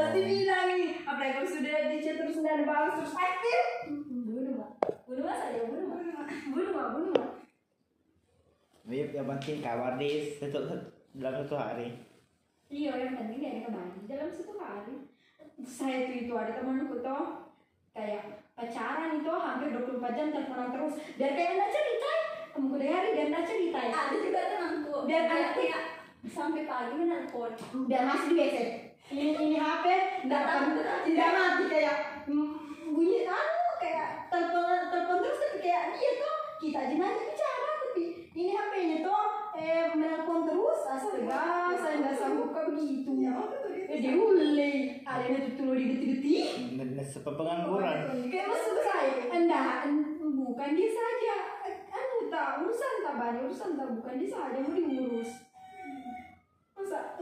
pasti bilang nih. Apalagi kalau sudah di chat terus ada balas terus aktif bunuh mak. Bunuh mak saja bunuh mak. Bunuh mak. Bunuh mak Iya, yang penting kabar di satu dalam satu hari. iya yang penting dia ada kembali dalam satu hari. Saya itu itu ada temanku tuh kayak pacaran itu hampir 24 jam teleponan terus. Biar kayak nggak cerita kamu udah hari biar nggak cerita ya. Ada juga temanku. Anak- kayak sampai pagi menelpon. Biar masih di WC ini ini HP akan tidak mati kayak mm, bunyi anu kayak telepon telepon terus tapi kayak dia tuh kita aja nanya bicara. Tapi ini HP-nya tuh eh menelpon terus astaga saya nggak sanggup. Kayak begitu? Eh diulih ada yang tuh tuh digeti-geti Sepengangguran. kayak maksud saya enggak en- bukan dia saja. Anu tak urusan tak banyak urusan tak bukan dia saja mau diurus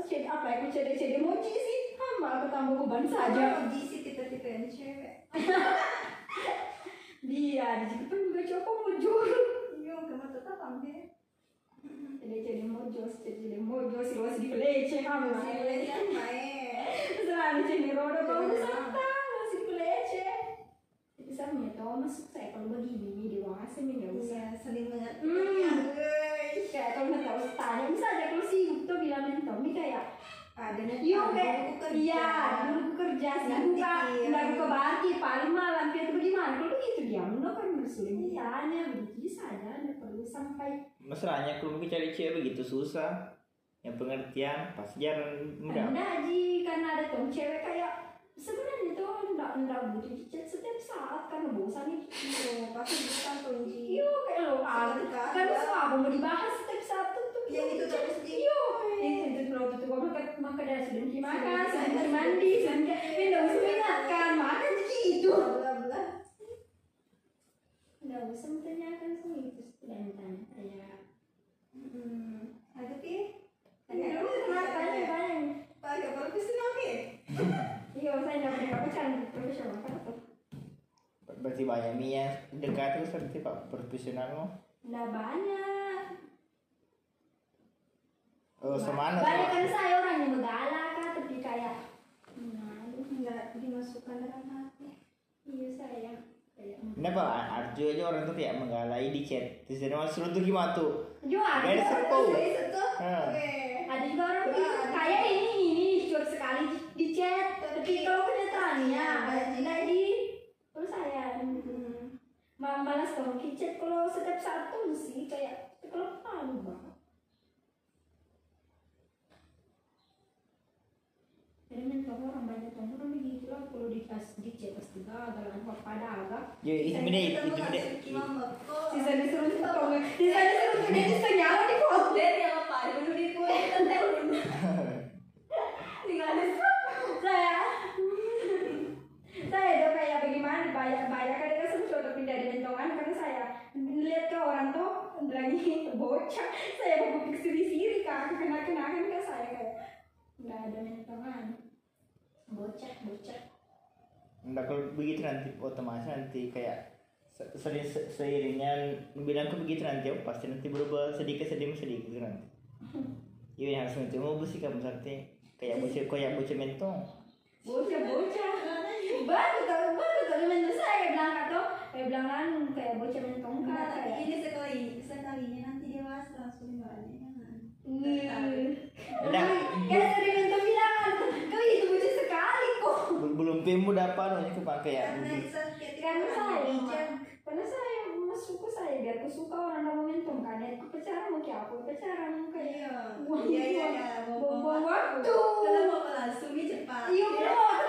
jadi apa ya? Cede cede moji sih hamba aku tambah beban saja. di sih? Kita tipe yang cewek. Dia di situ pun juga coba mujur iya kamu tetap ambil cede cede mojo cede cede mojo si wasi di pelece yang baik selalu cede roda pelece bisa tuh masuk saya kalau begini dewasa nih nggak usah iya saling mengerti Hmm. ya kayak kalau nggak tahu tanya bisa aja kalau sibuk tuh bilangin Tommy kayak adanya Iya ada kayak buku kerja. iya dulu aku kerja sih Nanti buka iya. nggak buka baki paling malam kayak itu bagaimana kalau begitu dia udah kan bersuling ditanya begitu bisa aja nggak perlu sampai Masalahnya kalau mau cari cewek begitu susah. Yang pengertian pas jalan mudah. enggak ji karena ada tuh cewek kayak sebenarnya tuh enggak enggak butuh chat setiap saat karena bosan itu Iya, pasti bukan kunci iya kayak lo ah kan ada. semua apa mau dibahas setiap saat tuh tuh Yang itu chat. terus di- iya. Itu itu kalau tuh gua makan makan dari sebelum dimakan makan, mandi sebelum ini enggak usah ingatkan makan gitu. Bla bla Nggak usah menanyakan semua itu ditanya kayak hmm ada pi Nggak usah kenapa nih banyak pakai profesional pi Iya, saya nggak pernah pacaran profesional kan tuh Berarti banyak Mia dekat terus berarti pak profesional lo. Nggak banyak. Oh, semana Banyak kan saya orang yang begalak kan tapi kayak Nah, nggak dimasukkan dalam hati. Iya saya kayak Kenapa Arjo aja orang tuh tidak menggalai di chat. Terus dia masuk tuh gimana tuh? Jo ada Dari oke. Ada juga orang kayak ini ini cuek sekali di, di chat tapi kalau kenyataannya nggak di terus saya Hmm. malas kalau di chat. Kalau setiap saat tuh sih kayak kalau malu banget. Jadi mentor orang banyak orang begitu lah. Kalau di pas di chat pasti gagal apa pada agak. Ya itu beda itu Kita beda. sisa disuruh sisa disuruh sisa nyawa di potong Dari apa? Dulu di kue di saya saya udah kayak bagaimana banyak banyak kan dia semua udah pindah di mentongan karena saya lihat ke orang tuh lagi bocah. Saya mau siri-siri kan kena kena kan saya kayak nggak ada mentongan bocah bocah. Nah kalau begitu nanti otomatis nanti kayak se- sering se- seiringnya bilang ke begitu nanti oh, pasti nanti berubah sedikit sedikit sedikit gitu nanti. Iya yang harus nanti mau bersih kamu nanti kayak bocah kayak bocah mentong. bocah bocah baru tahu baru tahu mentor saya bilang kata kayak bilang kan kayak bocah mentong kan tapi kayak ini sekali sekalinya nanti dewasa langsung banyak kan. Hmm. Udah. Kayak dari mentor bilang, kau itu bocah sekali kok. Bel- Belum pemu dapat loh itu pakai ya. Karena Karena saya, karena saya masuk ke saya biar aku suka orang nama mentor kan. Ya, aku pacaran mau kayak apa? Pacaran kayak Iya. Iya iya iya. Kalau mau langsung di cepat. Iya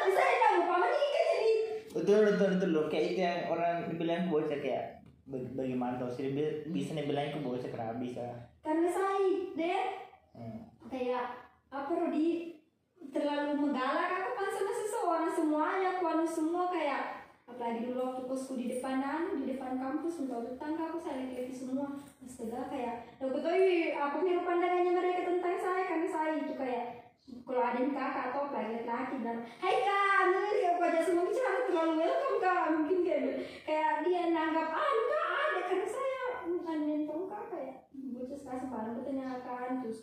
saya tidak paman nikah jadi. Betul betul betul loh kayak itu yang orang bilang ke bocah kayak "Bag- bagaimana tau sih bisa nih bilang ke bocah kenapa bisa. Karena saya deh Hmm. kayak apa Rodi terlalu menggalak aku kan sama seseorang semuanya aku anu semua kayak apalagi dulu waktu kosku di depan anu di depan kampus untuk tetangga aku saya lagi semua astaga kayak aku tahu ih, aku niru pandangannya mereka tentang saya karena saya itu kayak kalau ada yang kakak atau apalagi laki dan hai kak nanti aku aja semua bicara terlalu welcome kak. Mungkin kayak kayak dia nanggap ah enggak ada karena saya bukan mentong kak kayak bocah sekali sembarang bertanyakan terus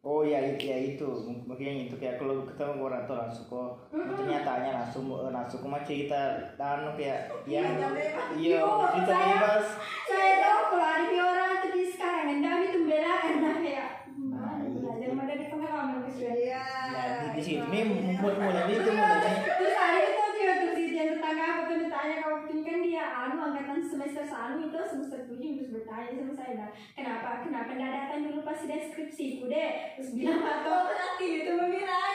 Oh ya itu ya itu. Mungkin yang itu kayak kalau ketemu orang tuh langsung kok ternyata tanya langsung eh, langsung kok cerita dan kayak yang iya Yo, cerita saya- bebas saya tahu kalau ada orang tuh di sekarang endam itu bela karena kayak Nah, "Hmm, belajar mana di tengah kamar ke sudah Iya. nah di, nih buat mulai itu mulai terus hari itu dia tuh si yang tetangga aku tuh ditanya kalau ini kan dia anu angkatan semester satu itu semester tujuh terus bertanya sama saya lah kenapa kenapa nggak datang dulu pas dia skripsiku deh terus bilang atau berarti itu bilang.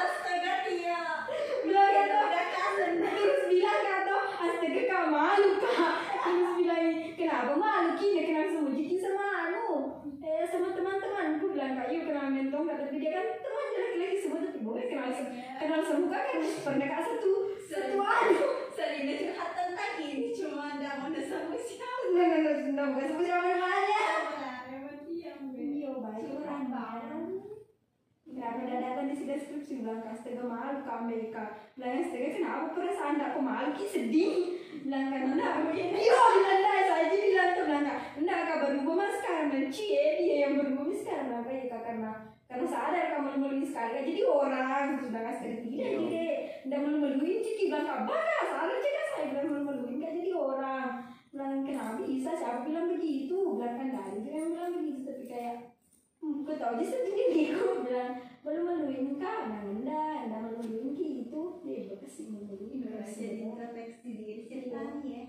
Astaga dia. bilang Udah kangen. terus bilang kata astaga kau malu kak terus bilang kenapa malu kini kenapa semua jadi sama anu eh sama teman-temanku bilang kak yuk kenal mentong kata dia. Kan teman laki-laki semua tapi gue kenal se- kenal semua kan? Kan pernah kak satu satu anu Selina curhatan lagi ini cuma ada mau sama siapa. nggak nggak nggak nggak bukan sebut nama namanya emang dia. iya baik orang baru Kenapa udah datang di sini deskripsi bilang kak astaga malu kak Amerika. Bilang astaga kenapa perasaan aku malu? Ki sedih. Bilang kan enggak begini iya bilang enggak saya aja bilang tuh. Bilang kak enggak kak berubah mas sekarang. Dan cie dia yang berubah mas sekarang kenapa ya kak karena karena sadar kamu malu sekali kan jadi orang terus bilang astaga tidak Iya. tidak enggak malu maluin jadi bilang kak baka sadar cek saya bilang malu maluin kak jadi orang bilang kenapa bisa siapa bilang begitu bilang kan dari dia yang bilang begitu tapi kayak Hmm, Gue tau aja sendiri gue bilang Malu maluin kak, nah enggak, enggak malu maluin gitu Dia juga kasih malu maluin Jadi introspeksi diri ceritanya ya. Ya,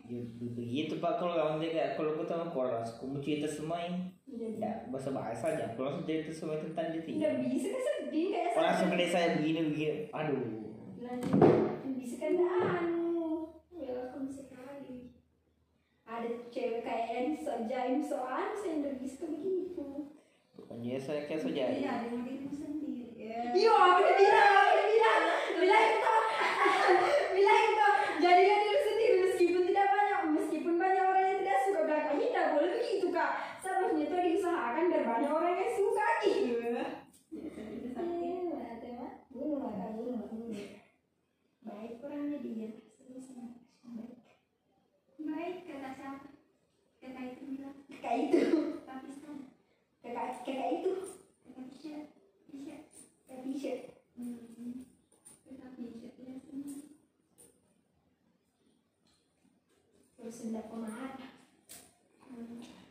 begitu pak. Kalau kamu kayak kalau aku tahu kalau langsung kamu cerita semua ini. Jadi ya bahasa bahasa aja. Kalau langsung cerita semua tentang dia Enggak bisa kan sedih kayak kalau langsung ke saya begini begini. Aduh. Bisa kan anu. Ya aku bisa kali. Ada cewek kayak yang so jaim so anu saya enggak bisa begitu. Pokoknya saya kayak saja Jadi ada yang dirimu sendiri. Ya. Iya, aku udah bilang, aku udah bilang, bilang itu, bilang itu, diri sendiri meskipun tidak banyak, meskipun banyak orang yang tidak suka bilang kami tidak kak. Seharusnya itu diusahakan biar banyak orang yang suka gitu. Saya bisa bunuh. Baik orangnya dia, baik. Baik, kata siapa? Kata itu bilang. Kakak itu, Pakistan. kakak kakak itu, Kata bisa. Bisa. kakak t-shirt. Hmm. Kata bisa. Ya, semua. Terus tidak pemahat. dan dan pernah dan pernah Tapi itu begitu dia diam-diam. dan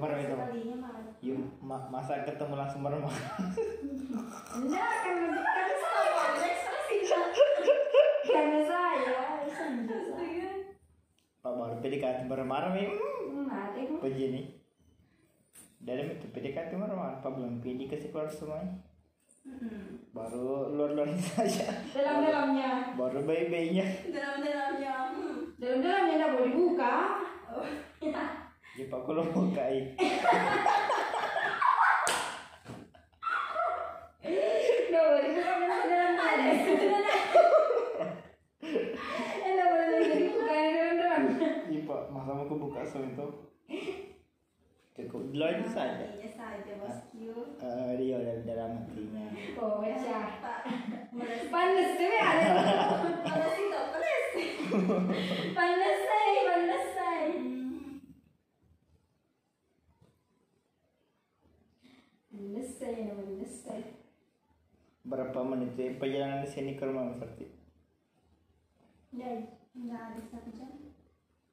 pernah itu. Sekalinya malu. Yuk, ma- masa ketemu langsung meremah Enggak, karena karena saya karena saya saya Pak baru PDKT marah-marah nih. Begini dalam itu PDKT marah-marah Pak belum PD kasih keluar semuanya. Hmm. baru luar-luar saja. Dalam dalamnya baru bayi-bayinya. Dalam-dalamnya. Hmm. dalam dalamnya tidak boleh buka Oh. ya Pak kalau mau kai tidak boleh buka dalam dalam ada. Tidak boleh jadi buka ya masa mau kebuka soal itu. Cukup dulu aja saja. Hatinya saja bosku. Eh, dia udah dalam hatinya. Oh ya. Panas tuh ya ada. Panas panas saya panas saya berapa menit ya perjalanan di sini ke rumah Mas Sakti ya Enggak ada satu jam.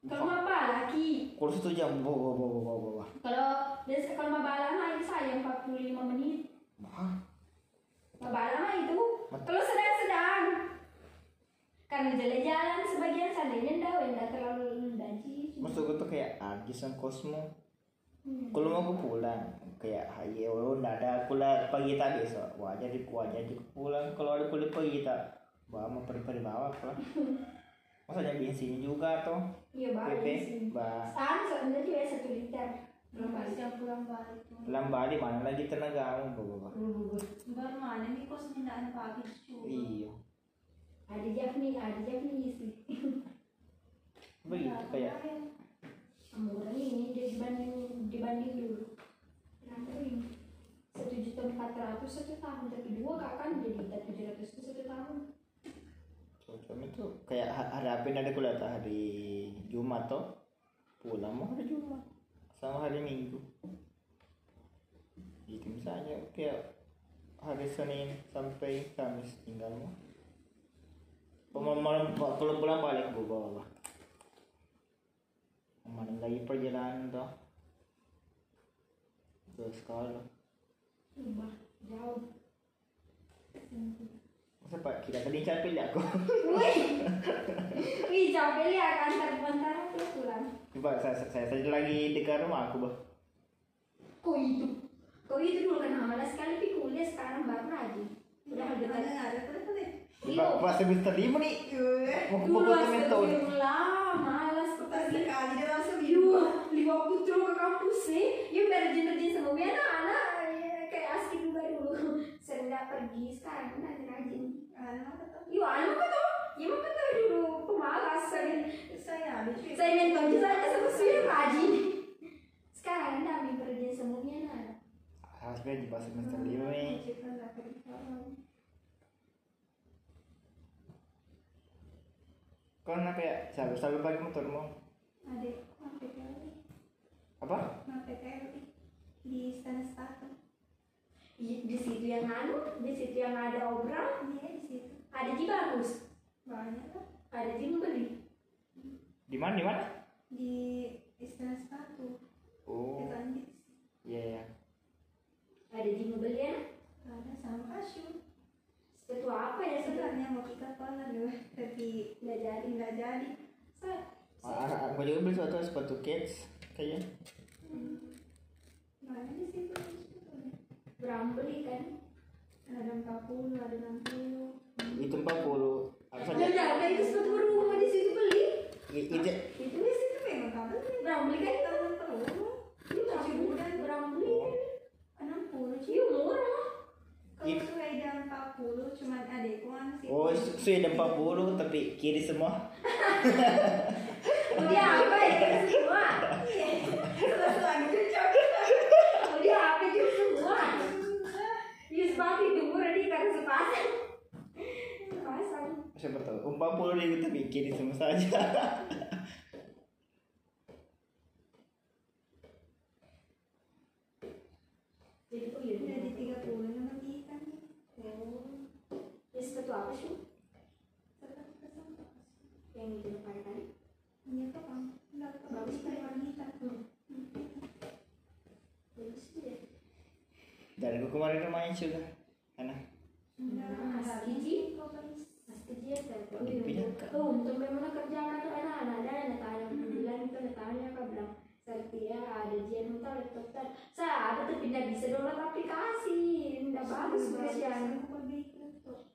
kalau apa lagi. Kalau satu jam. Bawa bawa bawa bawa bawa Kalau kalau mabala mah itu saya 45 menit. Wah, Mabala mah itu. Kalau sedang-sedang. Karena jalan-jalan sebagian seandainya enggak, enggak terlalu daji. maksud gue tuh kayak Argis dan Cosmo Hmm. kalau mau gue pulang kayak ayo nggak ada kuliah pagi tadi besok wajar di wajar di pulang kalau ada kuliah pagi tak bawa mau pergi pergi bawa lah maksudnya bensin juga toh Iya balik sih. bah sebenarnya juga satu liter. Belum balik. Siap pulang balik pulang balik mana lagi tenaga kamu bawa bawa Baru mana nih kos mindahan pagi cuy. iya Ada Japanese, ada Japanese sih. begitu kayak Murah ini dibanding dibanding dulu. Kenapa ini? Satu juta empat ratus satu tahun, tapi dua kakak jadi tujuh ratus itu satu tahun. Kami tuh kayak ha- hari apa ini ada kuliah hari Jumat tuh pulang mau hari Jumat sama hari Minggu gitu misalnya kayak hari Senin sampai Kamis tinggal mau Pemalam kalau pulang balik gue bawa lah Kemarin lagi perjalanan tuh Terus kalau Rumah jauh. Masa pak kita tadi capek ya aku Wih, wih capek lihat antar bentar aku pulang. Coba saya, saya, saya lagi dekat rumah aku bah Kok itu? Kok itu dulu kan malas sekali tapi kuliah sekarang baru rajin. Udah Ada dekat. ada ada ada. Pak, pak semester lima nih Mau mau foto metode astagfirullah, malas kok Pas pergi. sekali dia langsung Aduh, lima putru ke kampus sih. Yuk rajin-rajin gue anak-anak. ya, Kayak asik juga dulu. Sering nggak pergi, sekarang rajin. Ada apa tuh? Yuk, anu kata, ya mah kata dulu pemalas. Saya, Saya ada cuy. saya mentor juga saja sama suya rajin. Sekarang kami kerja semuanya anak. Harus gaji pas semester lima nih Kau nak kayak sampai sampai pagi motor mau Ada sampai kali. Apa? Sampai kali di istana sepatu. Di, di situ yang anu, di situ yang ada obral, Iya di situ. ada di bagus, Banyak lah. ada di beli. Di mana di mana? Di istana sepatu. Oh iya iya Ada di beli ya. Ada sama kasih. Sepatu apa ya sebenarnya? Mau kita pola dulu, tapi Nggak jadi. nggak jadi. Saya Ah, aku juga beli suatu sepatu kids kayaknya banyak di situ. Berapa beli kan? Ada 40, ada 60. itu 40 aku Nggak saja ada itu sepatu berhubungan di situ beli. I- itu Itu di situ memang nih. Berapa beli kan? Tahun perlu. Itu berapa beli? Berapa beli? 60 cuy. Iya murah. Iya. Sueda 40 cuman adekku kan sih. oh su- sudah 40 tapi kiri semua Dia apa ya semua? Terus lagi cocok. Dia apa itu semua? Karena sepasang. Sepasang. siapa tahu 40 ribu tapi kiri semua saja Jadi kuliah. Udah di 30 nama kita nih. Oh. Dia sepatu apa sih? Yang itu depan Bang. Enggak bagus kayak wanita. Bagus dia. dan aku kemarin rumahnya sudah karena. Mas Kiji. Mas Kiji ya. Pindah. Untuk memang kerjaan atau anak-anak ada yang tanya bilang itu tanya apa bilang Setia ada jian mutar laptop. Saya ada tapi tidak bisa download aplikasi. Tidak bagus kerjaan.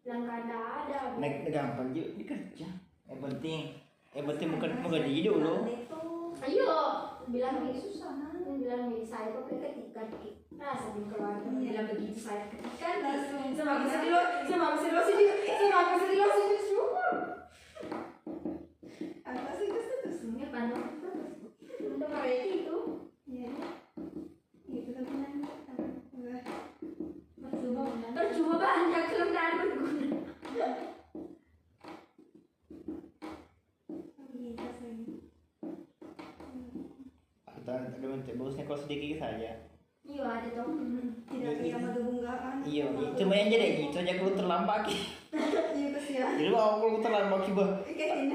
Bilang kada ada. naik gampang juga di kerja yang penting yang penting bukan bukan di dulu Ayo, bilang gitu. susah nah. bilang ini saya kok ketika nah sambil keluarga Iya. bilang begitu saya ketika Langsung. sedih lo sedih lo sedih sama sedih lo sedih syukur Apa sih itu tuh semua? ya pandang untuk mereka itu Iya. Itu tapi nanti. Percuma banyak kalau nggak ada berguna ada bentuk bagusnya kalau sedikit saja iya ada dong Tidak kayak madubunggaan. iya iya. cuma yang jadi gitu aja kalau terlambat Iya kesian. jadi mau kalau terlambat bah Kayak ini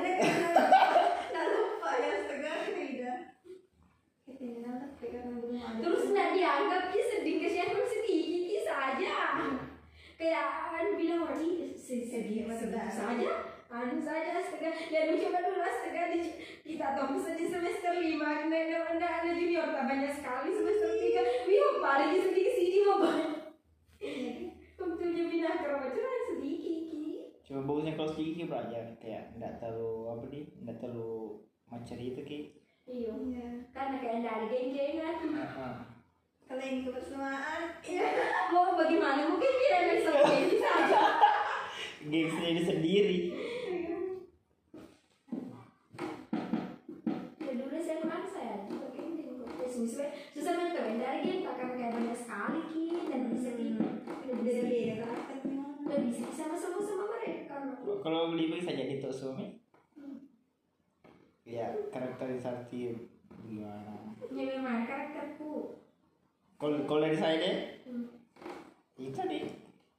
Nah lupa ya segar tidak. Kayak ini tapi karena belum ada. terus nggak dianggap dia sedih kesian terus sedikit saja kayak kan bilang lagi sedih sedih saja anu saja astaga ya lu coba dulu astaga di, kita tahu saja semester lima. Nah, nah, nah, junior tak banyak sekali semester tiga. Wih paling sedikit sini mau banyak tentunya bina kerja cuma sedikit ki. Cuma bagusnya kalau sedikit belajar kayak nggak terlalu apa nih nggak terlalu macam itu ki. Iya. Iya. karena kayak nggak ada geng-gengan. Kalau ini kebersamaan. Iya. mau bagaimana? Mungkin dia yang bisa geng saja geng sendiri sendiri. Ya dulu saya geng ya susah susah banget kan dari geng kakak kayak banyak sekali ki. Dan bisa ki Beda beda karakter memang. dan bisa sama sama sama mereka kalau beli bisa jadi tuh suami ya karakterisasi gimana? Ya memang karakterku. Kalau kalau dari saya deh Hmm. itu hy-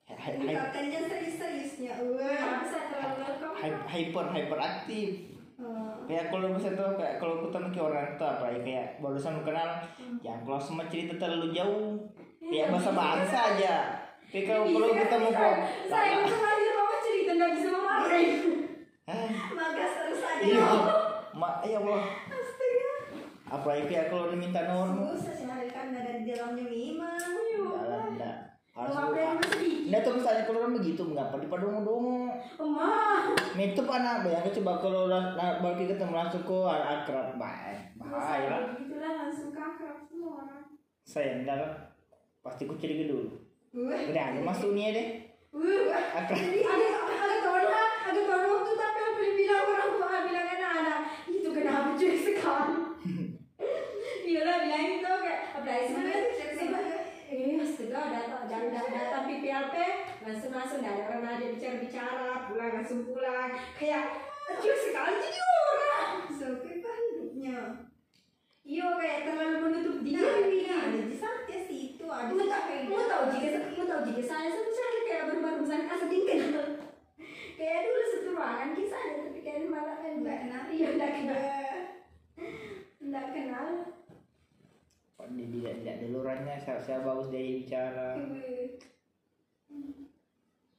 Tingkatannya serius-seriusnya. Wah. Masa terlalu kau? hy- hyper hyperaktif Oh. kayak kalau misalnya tuh kayak kalau ketemu ke orang tuh apa ya kayak barusan kenal jangan kalau sama cerita terlalu jauh kayak bahasa bahasa aja tapi kalau kalau ketemu kok Saya itu kali mama cerita nggak bisa memakai. Magas terus aja. iya mak ya Allah Astaga. apalagi kayak kalau diminta nomor Susah memang. jalan enggak. harus tuh misalnya kalau orang begitu mengapa di anak bayangin coba kalau nah, balik ketemu langsung kok akrab? Baik bahaya. lah Gitulah langsung kakrab semua orang. saya enggak lah. Pasti ku curiga dulu. Udah masuk nih deh. Wah, akrab. Jadi ada ada kawan ada kawan waktu tapi yang bilang orang tua bilang anak-anak itu kenapa cuek sekali. Viola bilang itu kayak apalagi sebenarnya sebenarnya eh astaga datang datang datang, PPLP langsung langsung nggak ada orang ada bicara bicara pulang langsung pulang kayak cuek sekali jadi orang. Sampai apa hidupnya? Iya kayak terlalu menutup diri. Nah, ada di saatnya sih itu ada Mau tahu, mau gitu. tahu jika mau tahu jika saya satu sekali kayak baru-baru misalnya asal kenal. Kayak dulu satu ruangan kisahnya tapi kayak malah kan Nggak kenal. Iya nggak kenal. Nggak kenal. Pak, dia tidak tidak ada lurahnya saya, saya bagus dia bicara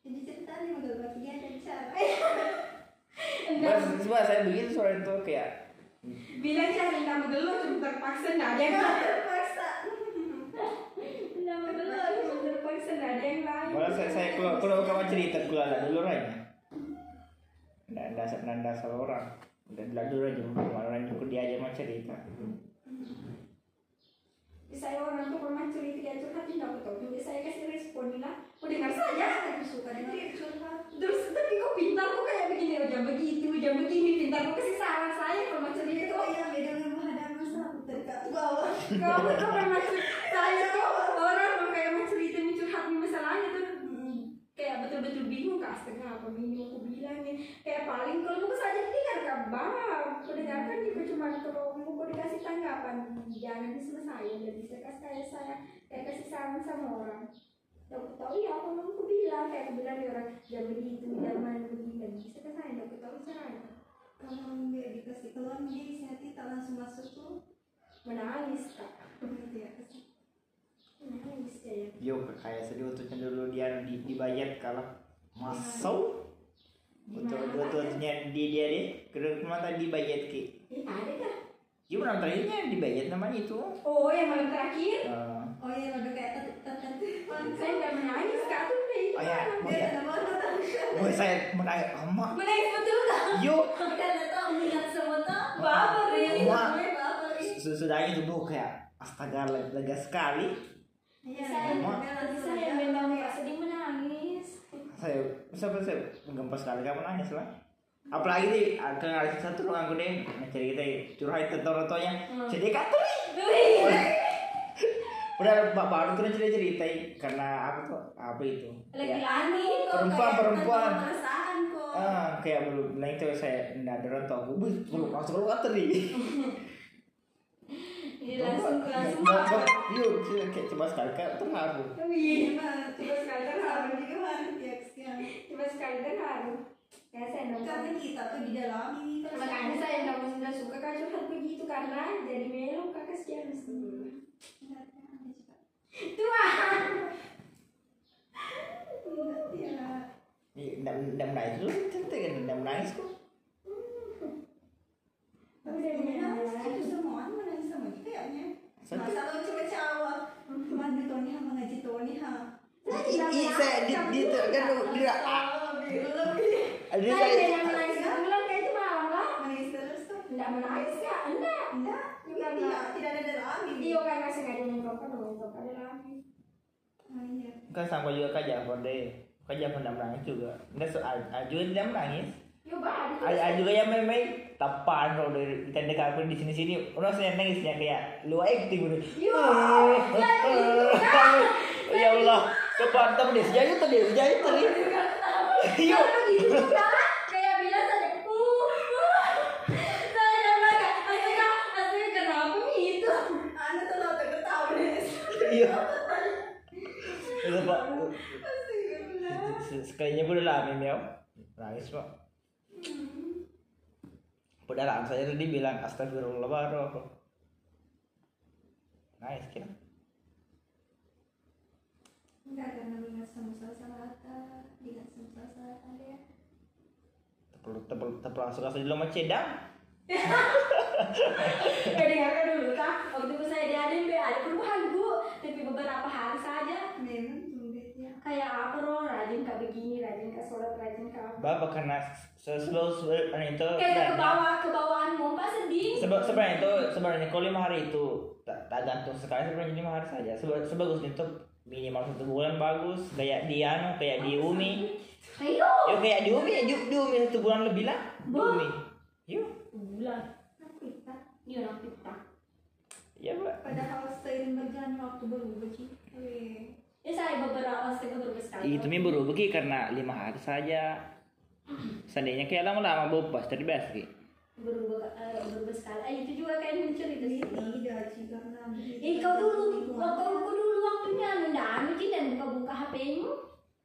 Jadi ceritanya udah bagi dia ada bicara. Enggak. Mas, coba saya begitu suara itu kayak Bilang cari nama gelo cuma terpaksa nggak ada yang terpaksa. Nama gelo cuma terpaksa nggak ada yang lain. malah saya, saya kalau kalau kamu cerita kalau ada lurahnya nggak dasar nggak dasar orang udah ada lurahnya malah orang ikut dia aja mau cerita Saya orang tuh pernah dia curhat nggak tahu juga saya kasih respon lah. Oh dengar saja. Suka dengan dia curhat. Terus tapi kok pintar kok kayak begini, oh jangan begitu, jangan begini, pintar kok kasih saran saya mau cerita Itu kok. yang beda bawah. Tuh pernah bingung kak setengah apa ini aku bilangnya kayak paling kalau mau saja dengar kabar pendengarkan juga cuma kalau mau dikasih tanggapan. Jangan diselesaikan dan bisa kasih kayak saya kayak kasih saran sama orang. Aku tahu ya aku mau aku bilang. Kayak aku bilang ya orang jangan begitu jangan begini. Dan bisa ke saya aku tahu caranya. Kalau nggak dikasih keluar dia isi hati tak langsung masuk tuh. menangis kak. Gitu ya. kasih. menangis ya. Yo kayak sedih waktu dulu dia di, dibayar kalah masuk Betul betulnya di dia deh. Kedua ke mana dibayar ki. Ih, ada kah? Gimana terakhirnya dibayar namanya itu. Oh yang malam terakhir? Eh, Oh iya udah kayak tetep saya udah menangis kak. Tuh udah itu oh ya oh ya oh saya menangis. Emak menangis betul kak. Yo. Karena tahu minat semua tuh. bapak Ri. Emak. Bapak Ri. sudah itu tuh kayak astaga lega, sekali. Iya, saya saya memang sedih menangis saya sampai saya? Gempa sekali kamu nangis lah. Apalagi nih ke hari satu ruang aku deh mencari kita curhat tentang rotonya Hmm. jadi kata udah pak baru tuh cerita cerita karena apa tuh apa itu? Lagi ya. Perempuan, perempuan. Ah kayak belum bilang itu saya nggak ada roto aku "Wih, belum langsung keluar tadi jadi langsung langsung yuk kayak coba sekali terharu. Wih, Gimana? coba sekali kan Sama haru juga reaksikan. coba sekali kan haru saya nggak Karena kita tuh di dalam ini terus. makanya saya nggak nggak suka curhat begitu karena jadi melo kak. Kasihan Tuhan Ya. nggak nggak menangis dulu. Cerita kan nggak menangis kok udah Menangis menangis itu semua menangis sama juga kayaknya. Saya- Masa lo cuma cawat. Cuma di Tony ha mengaji Tony ha. Saya di di itu kan? dia. Ada saya menangis bulan kayak itu malam lah Menangis terus tuh. Enggak menangis ya enggak. Enggak. Juga Tidak, enggak. tidak ada lagi. Iya kan masih nggak ada kan nyentuh ada lagi. Kan sama juga kak Jafar deh. Kak Jafar menangis juga. Nggak so Aju tidak menangis. Aju juga yang main-main. Tapan kalau dari tenda kaku di sini sini orang saya nangisnya kayak lu acting Yo, ya Allah kebantem deh sejauh itu deh sejauh itu deh iya. Kayaknya biasa deh. Iya. iya udah lama ya, nangis pak. Padahal saya tadi bilang astagfirullah baru. Nangis kita. Enggak karena ingat sama ingat sama salah kata ya. Tepel tepel tepel langsung kasih dulu sama cedang. Eh dengarkan dulu kak, waktu itu saya diadain be ada perubahan bu, tapi beberapa hari saja. Memang sulit ya. Kayak apa roh, rajin kak begini, rajin kak sholat, rajin kak apa. Bapak karena sebelum sebelum itu Kayak ke bawah, ke bawahan mompa sedih. Sebe- sebenarnya itu sebenarnya kalau lima hari itu tak, tak gantung sekali sebenarnya lima hari saja Sebe- sebagus itu minimal satu bulan bagus kayak di anu kayak di Umi. Ayo, yuk kayak di Umi di, di Umi satu bulan lebih lah. Di. Umi. Yuk bulan. Iya aku kita. ya mbak Padahal seiring berjalannya waktu berubah sih. Eh, Ya saya beberapa saya beberapa sekali. itu mi baru begini karena lima hari saja. Seandainya kayak lama-lama bopas terbiasa ki berubah eh. Eh, itu juga kayak mencerita sih. Tidak sih karena Eh kau dulu, waktu kau dulu waktunya nunda anu sih dan buka-buka HP-mu.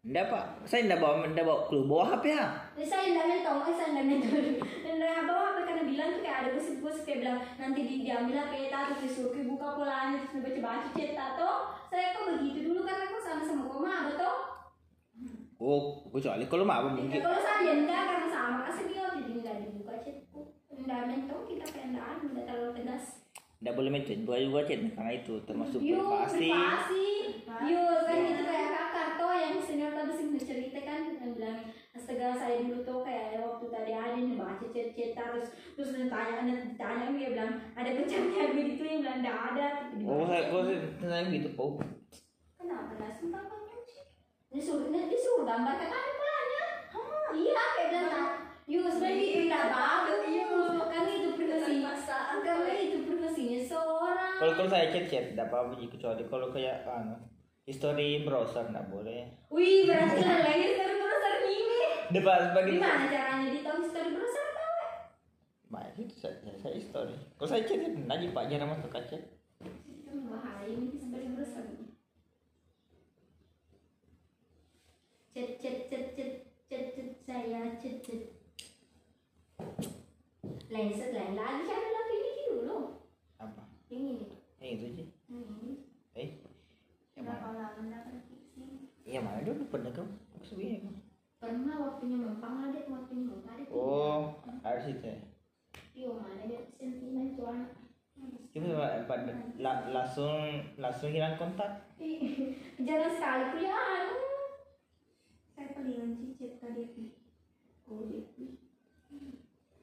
Enggak pak, saya enggak bawa enggak bawa keluar bawa HP ya. Eh, saya ndak mentong, eh saya ndak mentong. Dari bawa HP karena bilang tuh kayak ada gosip-gosip kayak bilang nanti di diambil HP tato disuruh ke buka polanya terus baca-baca chat tato. Saya kok begitu dulu karena aku sama sama koma betul. Oh, kecuali kalau mau Eh, mungkin. kalau saya enggak karena sama kasih dia jadi enggak dibuka chatku. Ndak mentong kita anu, ndak terlalu tegas. Enggak boleh mencet, juga chat karena itu termasuk Yo, privasi. privasi. Yo, kan itu kayak kakak tuh yang senior tadi sih cerita kan yang bilang astaga saya dulu tuh kayak waktu tadi ada nih baca chat-chat terus terus tanya tanya dia bilang ada pecahnya begitu? Yang bilang enggak ada. Oh, saya gua saya gitu, oh. kenapa? Nggak sumpah kan disuruh disuruh gambar kan ada polanya iya kayak bilang yo sebenarnya itu enggak bagus yo karena itu privasi karena itu privasinya seorang Kalau kalau saya chat chat enggak apa-apa kecuali kalau kayak anu history browser enggak boleh. Wih, berarti lah lagi story browser ini. Depan sebagai Gimana caranya di tahu story browser tahu? ya? Nah, itu saya, saya, history. Kalau saya chat chat enggak Ji, Pak jarang masuk ke chat. Bahaya ini story browser. Chat chat chat chat chat chat saya chat chat. Lain lain lagi ada lagi ini dulu. Apa? Ini Yang itu Ji. ini. Eh, yang mana? Nggak pergi sih? Yang mana dulu pernah kau? Maksudnya kau? Pernah waktunya mempang ada waktunya mempang ada. Oh, harus itu ya. Yo mana dia sentimen tuh anak. Cuma la- langsung langsung hilang kontak. Jarang sekali kuliah. saya palingan cicit tadi. Oh.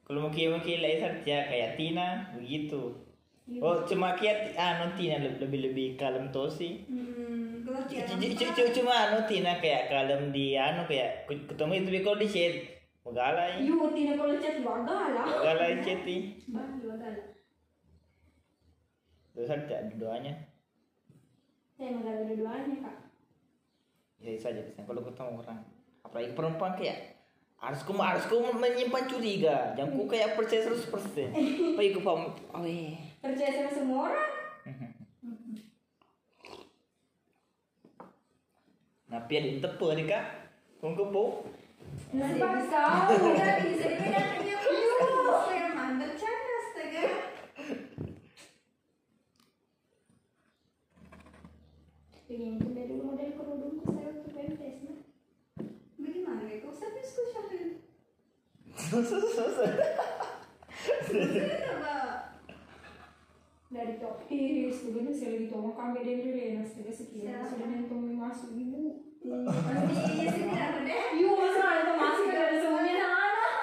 Kalau mungkin mungkin lain saja kayak Tina begitu. Oh cuma kayak anu Tina lebih lebih kalem tuh sih. Cuma anu Tina kayak kalem di anu kayak ketemu itu kalau di chat Magalay. Yu, tidak kalau chat bagala. Magalay chat. Bang, bagala. Terus ada doanya. Saya magala dua-duanya, Kak. Ya saja bisa kalau ketemu orang. Apalagi perempuan kayak harus ku harus ku menyimpan curiga. Jangan ku kayak percaya 100%. Baik ku paham. Oh iya. Percaya sama semua orang. Nah, pia di tepe nih kak. Kung kepo. Nampak kau, udah bisa dipegang dia. saya mah bercanda astaga. Pengen itu dari model kerudungku saya waktu pentes, nah. Bagaimana ya? Kau sampai susah Coba. Dari topis, kemudian saya lagi tolong dari ya. Sudah nentong masuk ibu. Pasti sini ada itu masih ada semuanya anak.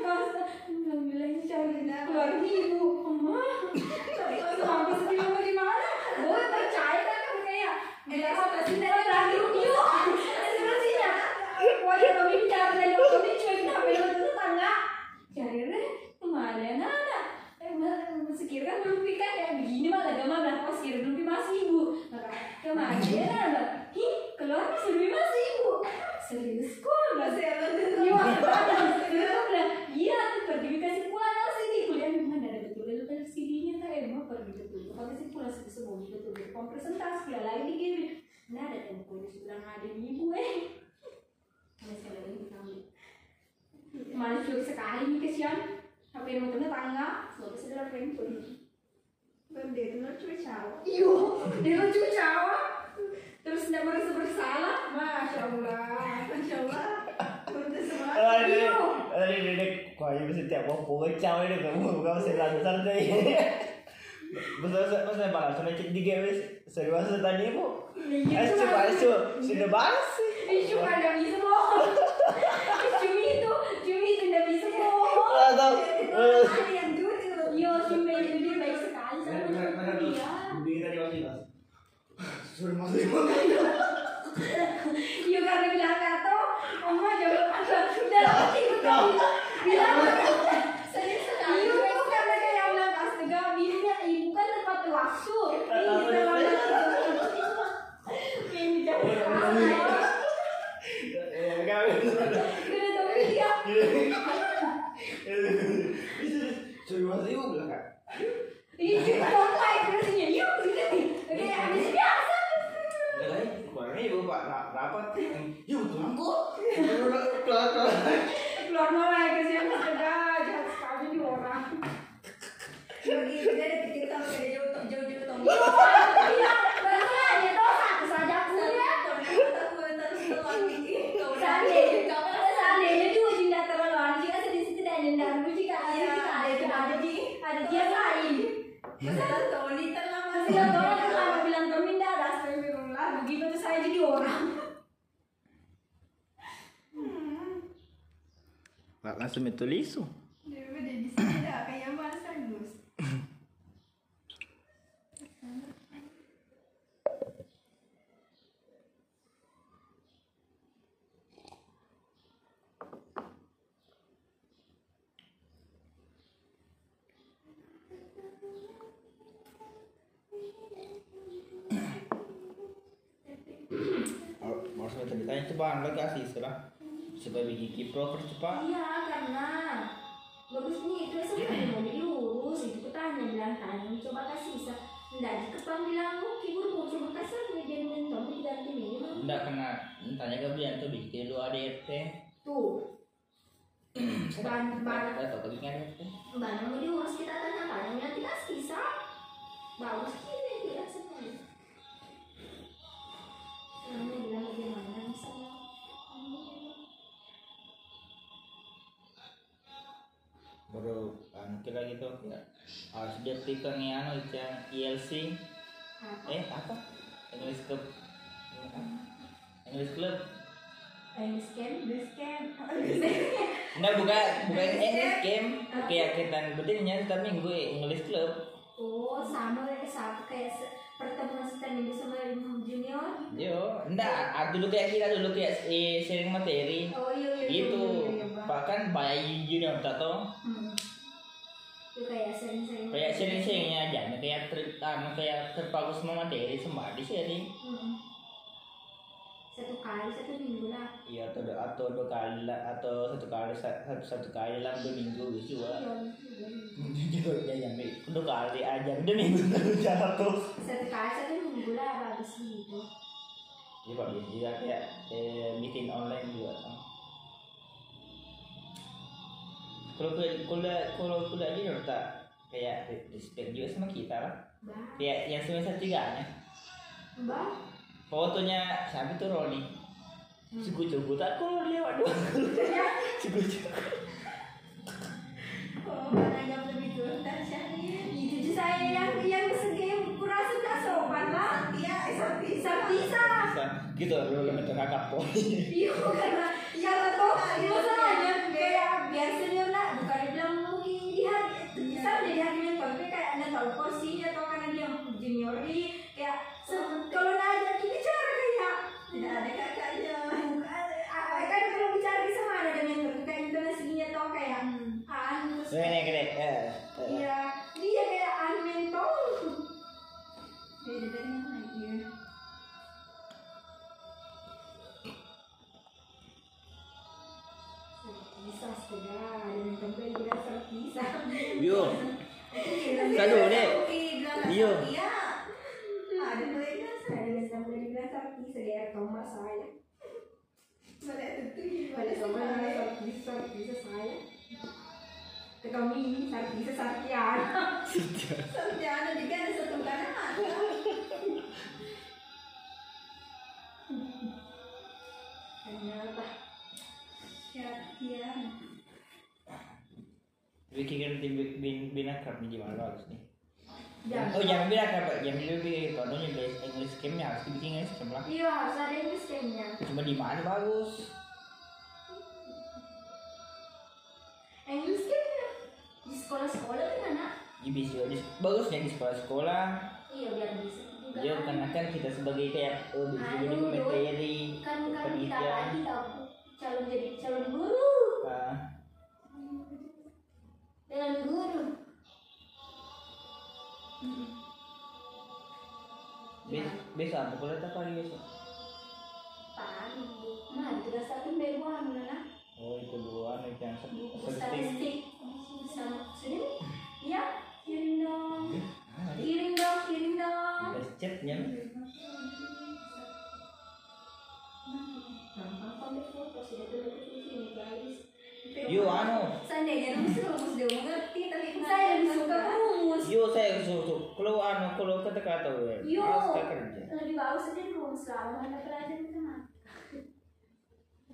Basta, alhamdulillah cari ibu. Gimana? Gue percaya kan kayak sih dari ibu. Masih ibu. Serius kok? Masih ada. Terus aku bilang. Kuliah di mana? Ada Malu sekali nih kesian. Apa yang mau tangga? Soalnya sudah pengen pun. Belum dia tuh cuma cawa. Iyo, dia tuh cuma cawa. Terus tidak merasa bersalah. Masya Allah, Masya Allah. Tadi dia kok aja bisa tiap mau pukul cawe deh kamu kamu sih lancar deh. Besar besar besar malah sudah cek di game serius tadi bu. Asu asu sudah bahas cuma tidak bisa bohong cumi itu cumi itu tidak bisa bohong. Yo, cumi itu dia baik sekali. Dia Bikin tadi masih mas. Suruh masuk Yo karena bilang kata, Mama dalam hatiku tadi bilang Sering sekali. Iyo itu karena kayak bilang astaga bininya ibu kan tepat waktu. Ini dalam ini Ya, kau. Udah tahu dia. Suruh masuk ibu bilang juga apa ya terusnya? Yuk, gitu nih. Oke, habis biasa. Kali, kemarin ibu pak ra- rapat. Yuk, tulangku. Kelar. Keluar mulai ke siapa astaga jahat sekali nih orang. Ada tahu kayak jauh jauh jauh. Iya, bahasanya tuh satu saja punya. Seandainya, seandainya tuh jika terlalu aneh, jika sedih-sedih dan dendam, jika ada jika ada jika ada ada dia lain. Bilang orang kalau bilang kami tidak ada astagfirullah, begitu tuh saya jadi orang. Langsung itu lisu. Ceritanya coba lagi asih sekarang. Supaya bikin kipro cepat. Iya, karena bagus nih itu sebenarnya mau diurus itu aku tanya bilang tanya coba kasih sa enggak dikepang bilang mau kibur mau coba kasih aku jadi mentor diganti minimum Enggak kena tanya ke Brian tuh bikin dua ADRT. tuh. Ban ban Enggak tahu bikin ADRT. ban mau diurus kita tanya tanya nanti kasih sa bagus ini dia sebenarnya Baru anu kira gitu ya. Harus dia tikang yang anu yang ILC. Eh apa? English Club. English Club. ini scan ini scan Enggak bukan bukan English game. Kayak kita betulnya tapi minggu English Club. Oh, sama kayak sama kayak pertemuan setan minggu sama junior. Yo, enggak, ah, dulu kayak kita dulu kayak eh, sharing materi. Oh iya iya. iya, Gitu. iya, iya. Bahkan banyak junior tak tahu. Hmm. Itu kayak sering-sering. Kayak sharing-sharingnya aja, nah, kayak ter, anu, kayak terpaku semua materi semua di sharing. Hmm. Satu kali satu minggu lah. Iya atau dua, atau dua kali lah atau satu kali sa- satu satu kali dalam dua minggu gitu lah. Iya. Gitu ya nyampe dua kali aja dua minggu terus jatuh. Satu kali satu minggu lah bagus gitu. Iya pak juga kayak eh, meeting online juga Kalau kuliah kalau kuliah udah tak kayak respect juga sama kita lah. Kayak yang semester tiganya bah. fotonya siapa tuh Roni. Si kucu tak kalau lewat doang. Si kucu. Oh, mana yang lebih tuh saya yang yang kurasa sopan lah. Iya, Sakti. Bisa bisa. Bisa gitu lu lebih terkakak po. Iya karena karena tuh masalahnya kayak biar senior lah bukan dibilang mungkin di hari bisa jadi hari mentor tapi kayak anda tahu posisinya atau karena dia junior di jangan bin akrab, jangan lebih contohnya base English game-nya harus dibikin English game lah. iya harus ada yang sistemnya Cuma di mana bagus? English kan ya di sekolah-sekolah kan anak Ya bisa di, bagusnya di sekolah-sekolah. iya biar bisa juga Ya karena kan kita sebagai kayak oh bisa jadi materi kan kan kita lagi tahu calon jadi calon guru. Ah, dengan guru besok apa kuliah apa lagi besok? pagi nah dirasakan nana Oh itu dua nih yang statistik. sama sudah ya kirim dong. Ah, kirim dong kirim dong. Chatnya. foto sudah dulu di sini guys Yo anu, rumus dia mengerti tapi saya lebih suka yo saya susu kalau anu kalau kata kata ya. Yo. Tak kerja. lebih bagus aja rumus ada pelajaran sama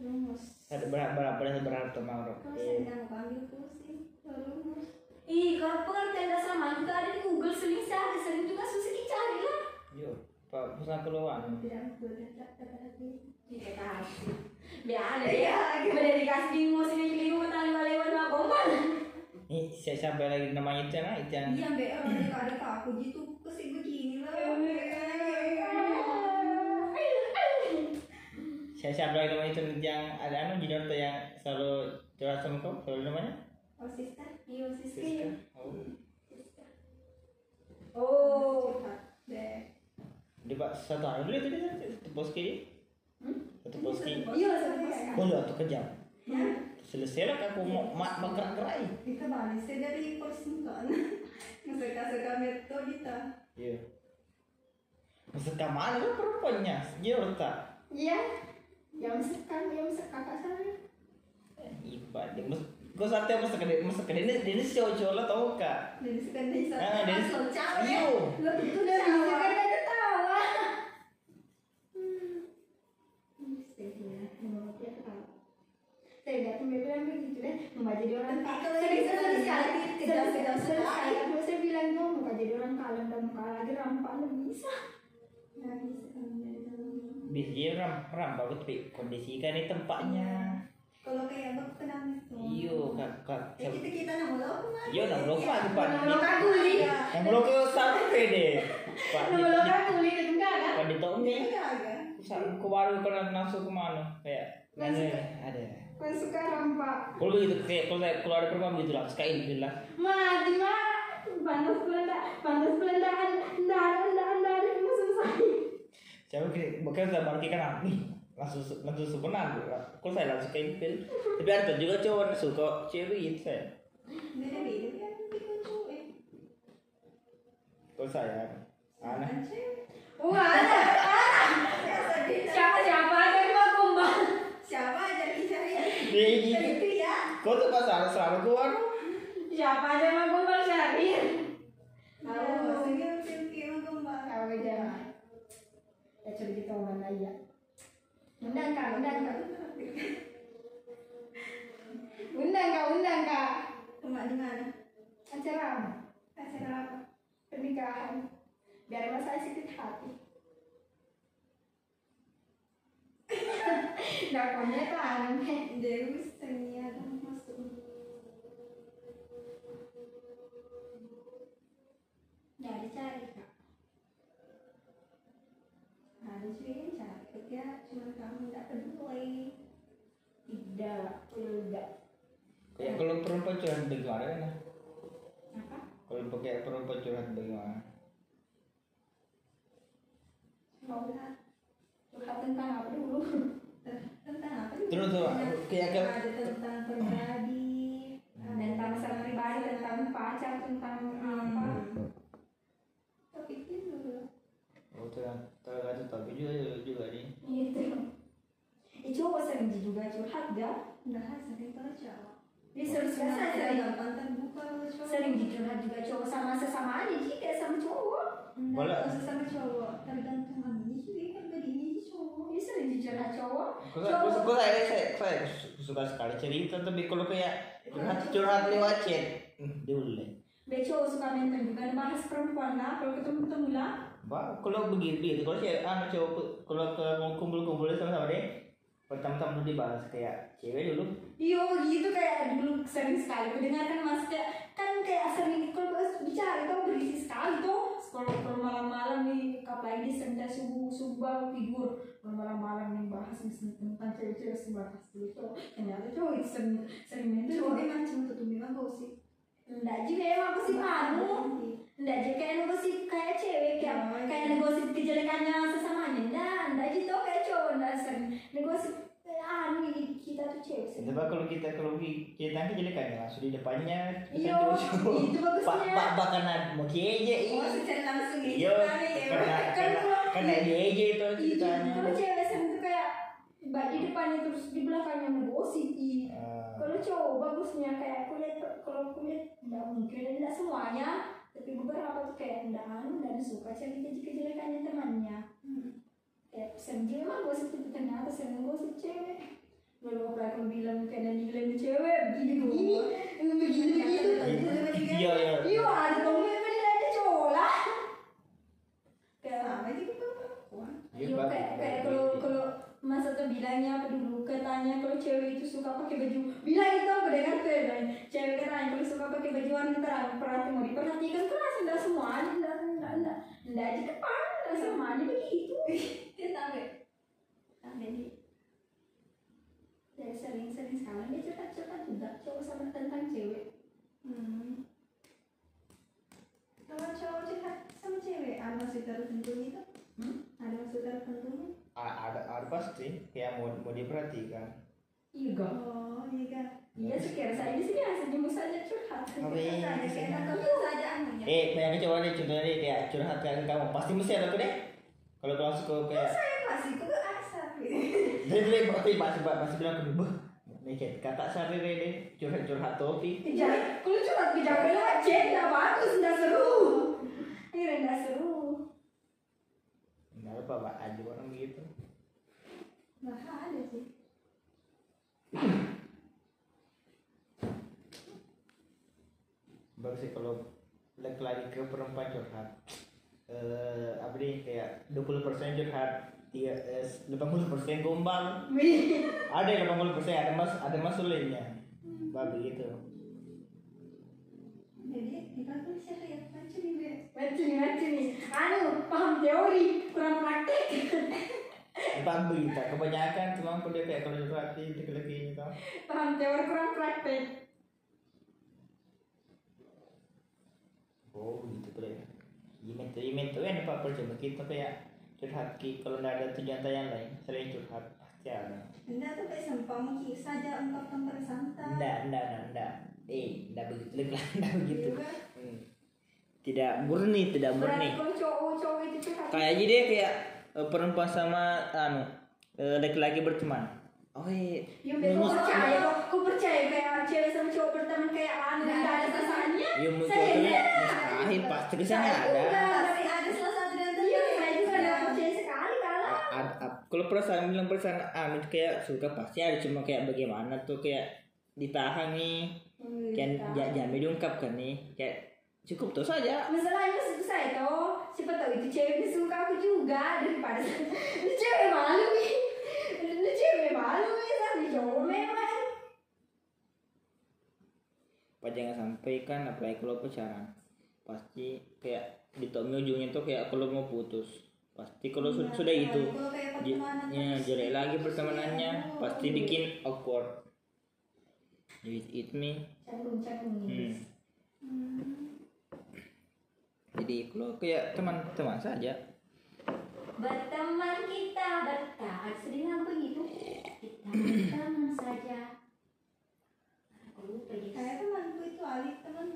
rumus Ada berapa berapa berapa berapa teman orang. Kalau saya nggak mau ambil pusing, rumus. Ih, kalau pengertian dasar mah juga ada di Google sering cari, sering juga susah dicari lah. Yo, pak pusat keluar. Tidak bergerak lagi. Iya kasih. Biar Iya, ya, beda dikasih bingung sini keliru tali lewat mah Nih saya sampai lagi namanya itu nah itu yang Iya, mbak orang yang ada aku gitu ke sini begini lah. saya sampai lagi namanya itu yang ada anu junior tuh yang selalu curhat sama kau selalu namanya. Oh, sister. Iya, Siska. Siska. Oh. Oh. Deh. Di pak satu hari dulu itu dia satu poski dia. Satu poski. Iya, selesai. Oh lu tuh kejam. Selesai lah aku mau mak bergerak gerai. kita balik saya dari persingkat. Ngeseka-seka metode kita. Iya. Maksud mana kan perempuannya? Jujur tak? Iya. Yang sekan, yang sekan kakak saya. Iba dia mas Kau sate mas kedai mas kedai ini ini si cowok lah tau kak? Dari sekian desa. Ah, cewek. Iyo. Lo itu Udah dari bisa sekian kan lihat tuh bilang begitu deh, mau jadi orang kalau Sering yang sekali bisa sekali, sering kejam sekali sekali. Saya bilang tuh mau jadi orang kaya dan muka lagi rampak lu bisa. Nggak bisa dia ram ram bagus tapi kondisikan ini tempatnya. Kalau kayak bak tenang itu. Iyo kak kak. Ya kita kita nama lo ke mana? Iyo nama lo ke mana, Pak? Nama lo kan kuli. Iya. Yang lo ke sampai deh. Di Nama lo kan kulit itu enggak kan? Pak di tahun ini. Iya, agak. Ke baru pernah langsung ke mana? Kayak ada ada. Kan suka rampak. Kalau begitu kayak kalau kalau ada perempuan begitu lah, sekali gitu lah. Mati mah. Panas belanda, panas ndak ada, ndak ada, musuh saya. Saya mungkin bukan saya balik kan nih langsung langsung sebenarnya kalau saya langsung kayak pil tapi ada juga cowok suka cewek itu saya Beda-beda kan kita cewek. kalau saya aneh Kan. Wah, ada, Biasa beda. siapa siapa aja yang mau kumbang. Siapa aja cari dia gitu Itu ya. Kau tuh pas selalu selalu keluar Siapa aja yang mau kumbang syahrir. Tahu, maksudnya pilih kembang. Tahu aja. Ya coba kita ngomong aja. Undang kak, undang kak. Undang kak, undang kak. Rumah di mana? Acara apa? Acara apa? Pernikahan. Biar mas saya sakit hati. Dakwanya tangan Deus Tania dan masuk. Jadi cari kak. Harus sih capek ya, cuma kamu tidak peduli. Tidak, tidak. kayak kalau perempuan curhat bagaimana kan Apa? kalau pakai perempuan curhat bagaimana Mau lah. Curhat tentang apa dulu? Tentang apa? Terus, terus, kayak ada tentang pribadi, Tentang masalah pribadi, tentang pacar, tentang apa? Itu oh terang terang tapi juga juga nih Gitu. Eh cowok sering juga curhat gak? bahasa kita cowok. Dia sering Biasa sering sering, gampang terbuka cowok. sering dicurhat juga cowok sama sesama aja sih kayak sama cowok. Boleh. sesama cowok tergantung kami juga kan begini cowok. Dia sering dicurhat cowok. Gue gue saya saya saya suka sekali cerita tapi kalau kayak curhat curhat lewat chat hmm, dulu deh. Be cowok suka nonton juga bahas perempuan lah kalau ketemu ketemu lah. Bah, kalau begitu kalau saya anu cowok kalau ke kumpul-kumpul sama sama deh pertama-tama dulu dibahas kayak cewek dulu Iya gitu kayak dulu sering sekali mendengarkan kayak kan kayak sering kalau bicara itu berisi sekali tuh kalau kalau malam-malam nih apalagi senja subuh subuh baru tidur kalau malam-malam nih bahas nih tentang cewek-cewek dulu cowok ternyata cowok itu sering sering main Cowok emang cuma tuh memang gosip. Enggak juga emang aku sih anu enggak juga kayak negosip kayak cewek kayak Oh, kayak negosip kejelekannya sesamanya enggak enggak gitu kayak cowok enggak sering negosip kayak anu kita tuh cewek sih Coba kalau kita kalau ki- kita kan jadi kan langsung di depannya Iya, itu bagusnya. Pak pak bahkan mau aja Oh, secara langsung gitu. Iya, ya. karena Kan karena karena dia aja itu Iya, ceritanya. kalau cewek sering tuh kayak di depannya terus di belakangnya ngegosip ih. Kalau cowok bagusnya kayak kulihat kalau kulihat nggak mungkin tidak semuanya tapi beberapa tuh kayak nggak anu dan suka cerita kejelekannya temannya. Hmm. Kayak sering juga emang gosip itu ternyata sering gosip cewek. Lalu apa aku bilang kayak nilai cewek begini begini begini begitu. Iya iya. Iya ada dong menilai cowok lah. Kayak juga tuh perempuan. Iya, Iya kayak kayak kalau kalau masa tuh bilangnya apa dulu? Katanya kalau cewek itu suka pakai baju. Bilang itu aku dengar tuh ya cewek katanya kalau suka pakai baju warna terang. Perhati mau diperhatikan keras enggak semua enggak enggak enggak. Enggak di depan enggak semuanya begitu. Dia sampai sampai di ya sering sering sekali. Dia curhat curhat juga cowok sama tentang cewek. Hmm. Kalau cowok curhat sama cewek, ada maksud tertentu gitu? Hmm? Ada maksud tertentunya? Ada ada pasti kayak mau mau diperhatikan. iya gak Oh, iya kan. iya sih kira saya di sini asal jemput saja curhat ini? Saja saja anunya. Eh, banyak coba deh contohnya deh kayak curhat ke kamu pasti mesti ada tuh deh. Kalau kamu suka kayak Saya masih kok asal gitu. dia pasti pasti pasti bilang ke gue, nih kakak sari deh deh curhat curhat topik. Jangan, kalau curhat ke jauh aja, nggak bagus, nggak seru. Ini nggak seru. Enggak apa pak aja orang gitu. Nah, ada sih. Bagus sih kalau lagi ke perempuan curhat. Eh apa nih kayak 20% curhat, tiga eh, 80% gombal. Ada yang 80% ada mas ada masulahnya. Bagus gitu. Jadi, kita tuh lihat macam ini. Macam nih, macam nih. Anu, paham teori, kurang praktek. Bang berita kebanyakan cuma dia kayak kalau di laki-laki gitu. Paham teori, kurang praktek. Oh gitu boleh. Imen tuh imen tuh kan apa cuma kita kayak curhat ki kalau nggak ada tujuan yang lain sering curhat pasti ada. Anda tuh kayak sampah mungkin saja ungkapkan bersantai. Nggak nggak nggak nggak. Eh nggak begitu lah nggak begitu. Juga. Hmm. Tidak murni tidak murni. itu. Kayak aja deh kayak eh, perempuan sama anu eh, laki-laki berteman. Oh iya. Ya kau percaya, kau percaya kayak cewek sama cowok berteman kayak anu, Nggak ada ada pesannya. Ya enggak. mustahil pasti ke sana Saya ada. enggak. Tapi ada salah satu di antara Iya, saya juga nggak percaya sekali a- kalau perasaan bilang perasaan anu kayak suka pasti ada cuma kayak bagaimana tuh kayak ditahan nih Hmm, kan tahu. ja- jangan diungkapkan nih kayak cukup tuh saja. Masalahnya saya toh, siapa tahu itu cewek yang suka aku juga daripada itu cewek malu nih, itu cewek malu nih sama cowok memang. apa jangan sampai kan apalagi kalau pacaran. Pasti kayak di ujungnya tuh kayak kalau mau putus. Pasti kalau Iya, sudah iya, itu kalau kayak j- pertemanan ya jelek lagi terus pertemanannya ya, pasti bikin awkward. It, it me. Canggung canggung. Hmm. Hmm. Jadi kalau kayak teman-teman saja. Berteman kita bertahan. Sedang begitu, kita berteman saja. Aku gitu. Kayak temanku itu Alif teman.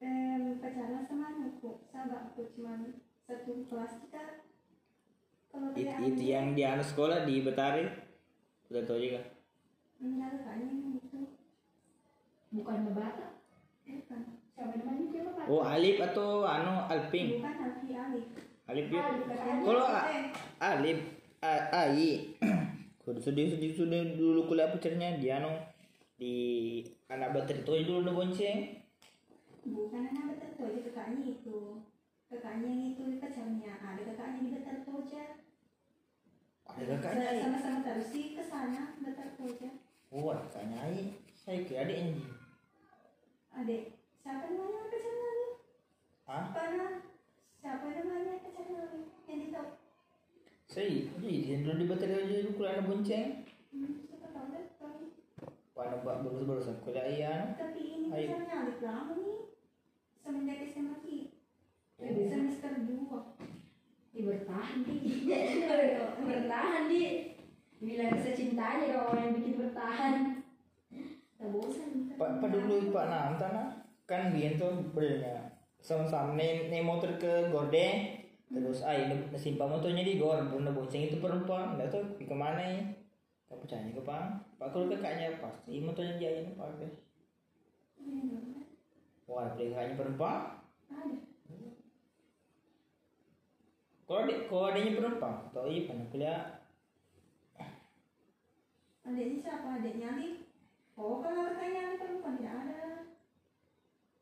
Em, pacaran sama aku, sahabatku cuman satu kelas kita. Kalau It, itu yang di anu sekolah di Betari udah tahu juga. Enggak kayaknya itu bukan Babata Bukan. Namanya Oh Alip atau anu Alping? Bukan Alfi Alif. Ya. Alif katanya. Kalau A- Alip A- Ai Kudu sedih sedih sedih dulu kuliah pacarnya dia anu di anak bater itu dulu udah bonceng. Bukan anak betul tuh, aja kakaknya itu. Kakaknya yang itu pacarnya. Ada kakaknya di betul tuh aja. Ada kakaknya. Sama-sama terus sih ke sana betul tuh aja. Oh ada kakaknya Ai. Saya kira adiknya Ji. Adik, siapa namanya pacarnya lagi? Hah? Pana, siapa namanya pacarnya lagi? Yang di top. Saya jadi dulu di bater aja dulu kuliah anak bonceng. Hmm, siapa tahu deh. tapi- Pada baru baru kuliah iya. Tapi ini pacarnya Alif lama nih. Semenjak SMA Ki. Oh. Semester 2. Dia bertahan di bertahan di bilang cintanya kalau orang yang bikin bertahan tak bosan Pak Pak dulu Pak Nam tanah kan biar tuh berenya sama-sama nih nih motor ke gorde terus ay simpan motornya di gor bunda bonceng itu perempuan nggak tahu di ke mana ya tak percaya ke pak pak kalau kakaknya pasti motornya dia ini pakai wah kakaknya perempuan Ada. kalau adik kalau adiknya perempuan atau iya pernah kuliah Adiknya siapa? Adiknya Alif. Oh, kalau kakaknya Alif perempuan tidak ada.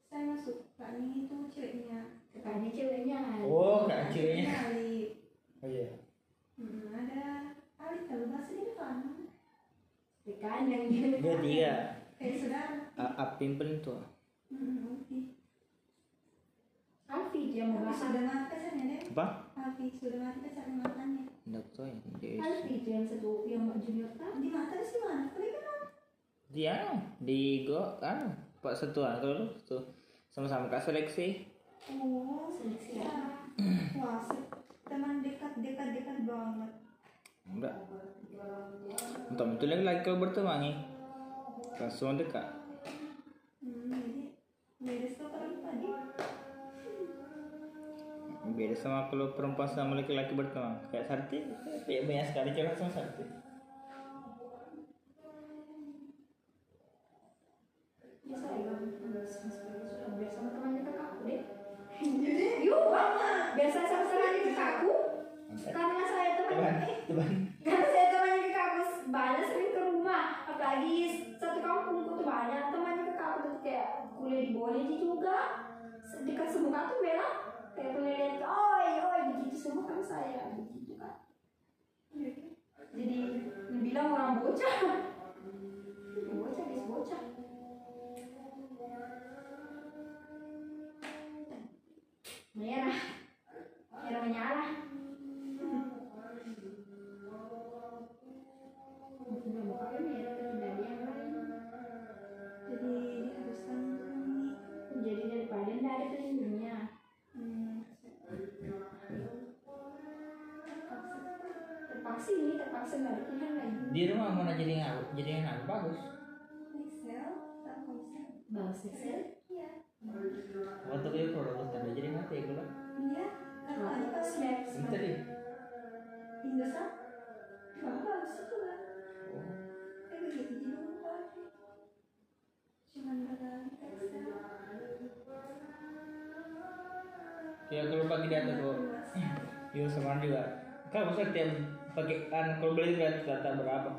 Saya masuk kakaknya itu ceweknya. kakaknya ceweknya oh kak ceweknya Alif. oh iya Hmm, ada Alif kalau bahasa dia kan. kakaknya yang dia dia tiga Kayak saudara. A- apim tuh Hmm, oke. Alfi dia mau Tapi bahas sudah mati pacarnya deh. apa Alfi sudah mati pacarnya matanya. nggak tahu ya dia Alfi itu yang satu yang junior kan Di mata di mana? Kau kenal? dia di go kan pak satuan kalau tuh sama-sama kak. Seleksi? Oh, Seleksi ya. Wah, teman dekat dekat dekat banget. enggak. Entah betul lagi lagi kalau berteman nih langsung dekat Hmm, beda sama kalau perempuan sama laki-laki berteman kayak Sarti? Kayak banyak sekali cewek sama Sarti. Biar karena saya temannya kakakku banyak sering ke rumah. Apalagi satu kampungku tuh banyak temannya kakakku tuh kayak kuliah di Boneji juga. Dekat semuka tuh bela. Kayak pengen oi oi begitu semua kan saya. Begitu kan. Jadi dibilang orang bocah. Bocah dis bocah. Merah. Merah menyala di rumah mana jadi ngaku jadi bagus Iya. waktu itu produk tanda jadi mati ya kalau Iya. Kalau sebentar ya Indosat, kamu bagus itu oh. Eh begitu juga lupa. Cuman pada Excel. ya kalau bagi data kok yo sama juga kalau setiap pakai kan kalau beli lihat data berapa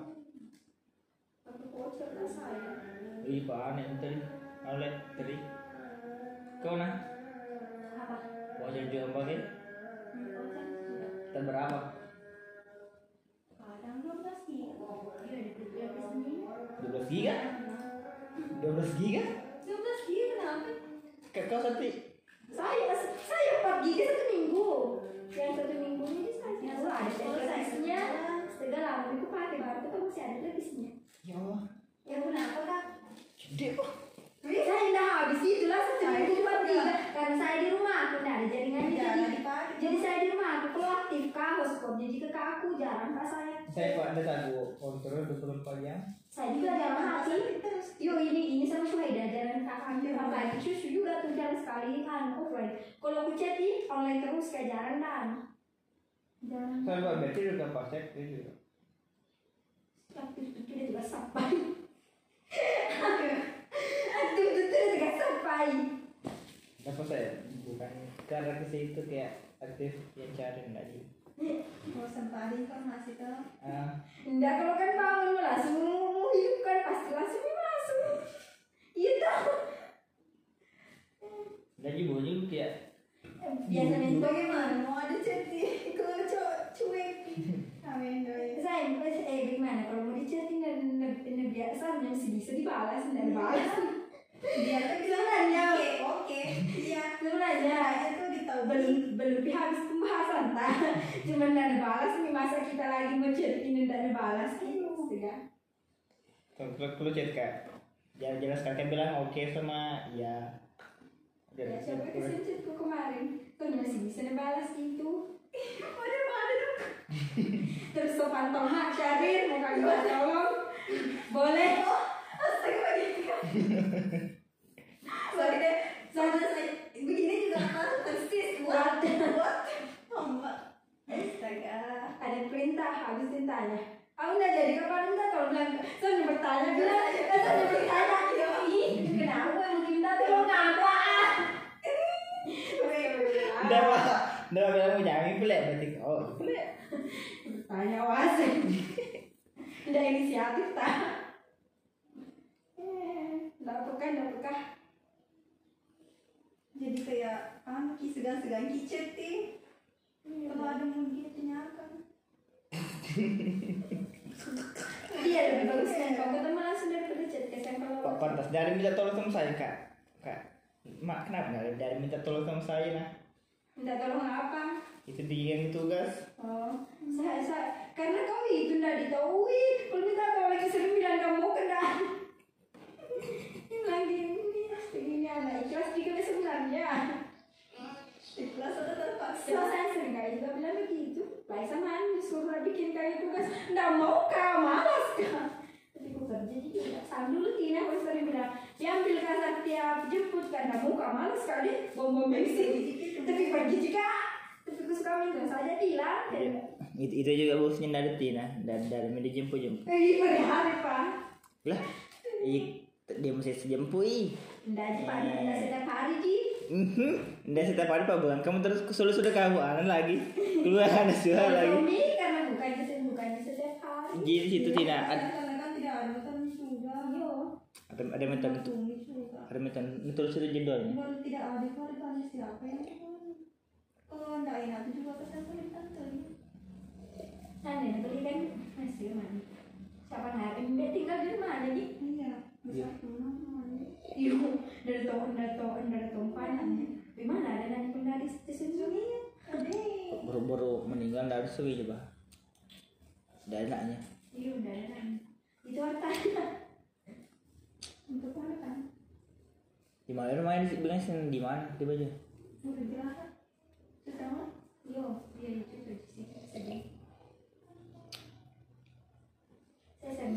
Ih, bahan yang tadi. Oleh tadi. Kau nah, apa wajar juga pakai. Tak berapa? Kadang 12 nih. di kuliah di sini 12 giga? 12 giga? 12 gini kenapa? Kau kau satu saya saya empat giga satu minggu yang satu minggu ini saya Yang oh, ada satu servisnya saya. setengah lama itu pakai baru itu masih ada servisnya Ya kenapa kak? gede kok. saya tidak habis itu lah satu minggu cuma tiga karena saya di rumah aku tidak ada jadi dipakai. jadi saya di rumah aku kalau aktif kak hotspot jadi ke kak aku jarang kak saya Saya kok ada tahu kontrol 24 jam. saya juga jarang hati terus. Yo ini ini sama Syuhaida jalan kakak apalagi juga tuh jarang sekali kan offline. Kalau aku chat nih online terus kayak jarang dan Jangan. Saya kok berarti udah pas cek itu juga. Tapi itu dia juga sampai. Aktif betul tidak sampai. apa saya bukan karena ke situ kayak aktif yang cari lagi Mau sempat informasi tuh. ah Enggak kalau kan bangun langsung mau hidupkan pasti langsung masuk. Iya tahu. lagi bunyi kayak Biasanya itu Bagaimana? Mau ada chat di kalau cowok cuek. Amin doi. saya eh gimana kalau mau dicatin dan dan biasa masih bisa dibalas dan balas. Dia tuh bilang Sebenarnya oke oke. Iya. sebenarnya Kayaknya tuh di tahu belum belum habis pembahasan tak cuman dan balas nih masa kita lagi mau chatin dan balas gitu ya. Kalau chat kak jelas kakek bilang oke sama ya ya coba kasih chatku kemarin? Tuh masih bisa balas gitu mana dong? terus sopan tomat syarir mau minta tolong? Boleh. Astaga gitu. Soalnya soalnya saya begini juga masuk persis buat buat. Astaga. ada perintah habis ditanya. Aku nggak jadi kapan minta tolong bilang soalnya bertanya bilang. Soalnya bertanya. Ih kenapa yang minta tolong apa udah pak udah bilang mau jangan pelek berarti oh pelek bertanya was udah inisiatif tak dapat kan dapat kah Jadi kayak anu ki segan-segan ki chatting. Kalau ada dia tanyakan. iya lebih bagus kan kalau ketemu langsung daripada chat ke sampel Pak pantas dari minta tolong sama saya kak kak mak kenapa dari, dari minta tolong sama saya nah minta tolong apa itu dia yang tugas oh saya saya karena kau itu ndak ditahu wih kalau minta tolong lagi sering bilang kamu kena lagi ini ini anak ikhlas juga sebenarnya Ikhlas atau terpaksa? Saya sering kali juga bilang begitu. Baik sama Anies suruh bikin kayak tugas. Nggak mau kak, malas kak. Tapi aku kerja juga. Sambil dulu Tina aku sering bilang, diambil kasar tiap jemput. Nggak mau kak, malas kali. Bom bom bensin. Tapi pergi juga. Tapi aku suka minta saja bilang. itu itu juga bosnya dari Tina dari dari minta jemput jemput Eh, pada hari pak. lah i- dia mesti sejemput ih Nggak aja pak, nggak setiap hari di. Mhm, Nggak setiap hari Pak Bang. Kamu terus sudah sudah kamu anan lagi. Keluar ada suara lagi. Ini karena bukannya bukannya setiap hari. Jadi situ tidak ada Karena kan tidak ada kan juga. Yo. Ada ada juga. ada mentan itu sudah jendolnya. Baru tidak ada kalau ditanya siapa yang kalau enggak enak juga pesan dari tante. Nenek beli kan masih mana? Siapa hari mbak tinggal di mana nih? Iya. Iya. Iya, dari dari dari ada nanti pun dari stasiun sungai? Ada. Baru-baru meninggal dari coba. Ada anaknya. Iya, udah ada nanti. Itu hartanya. Untuk apa kan? Di mana rumahnya di bilang sih di mana di baju. Udah jelas. Sekarang Yo, iya itu tuh di sini sedih. Saya sering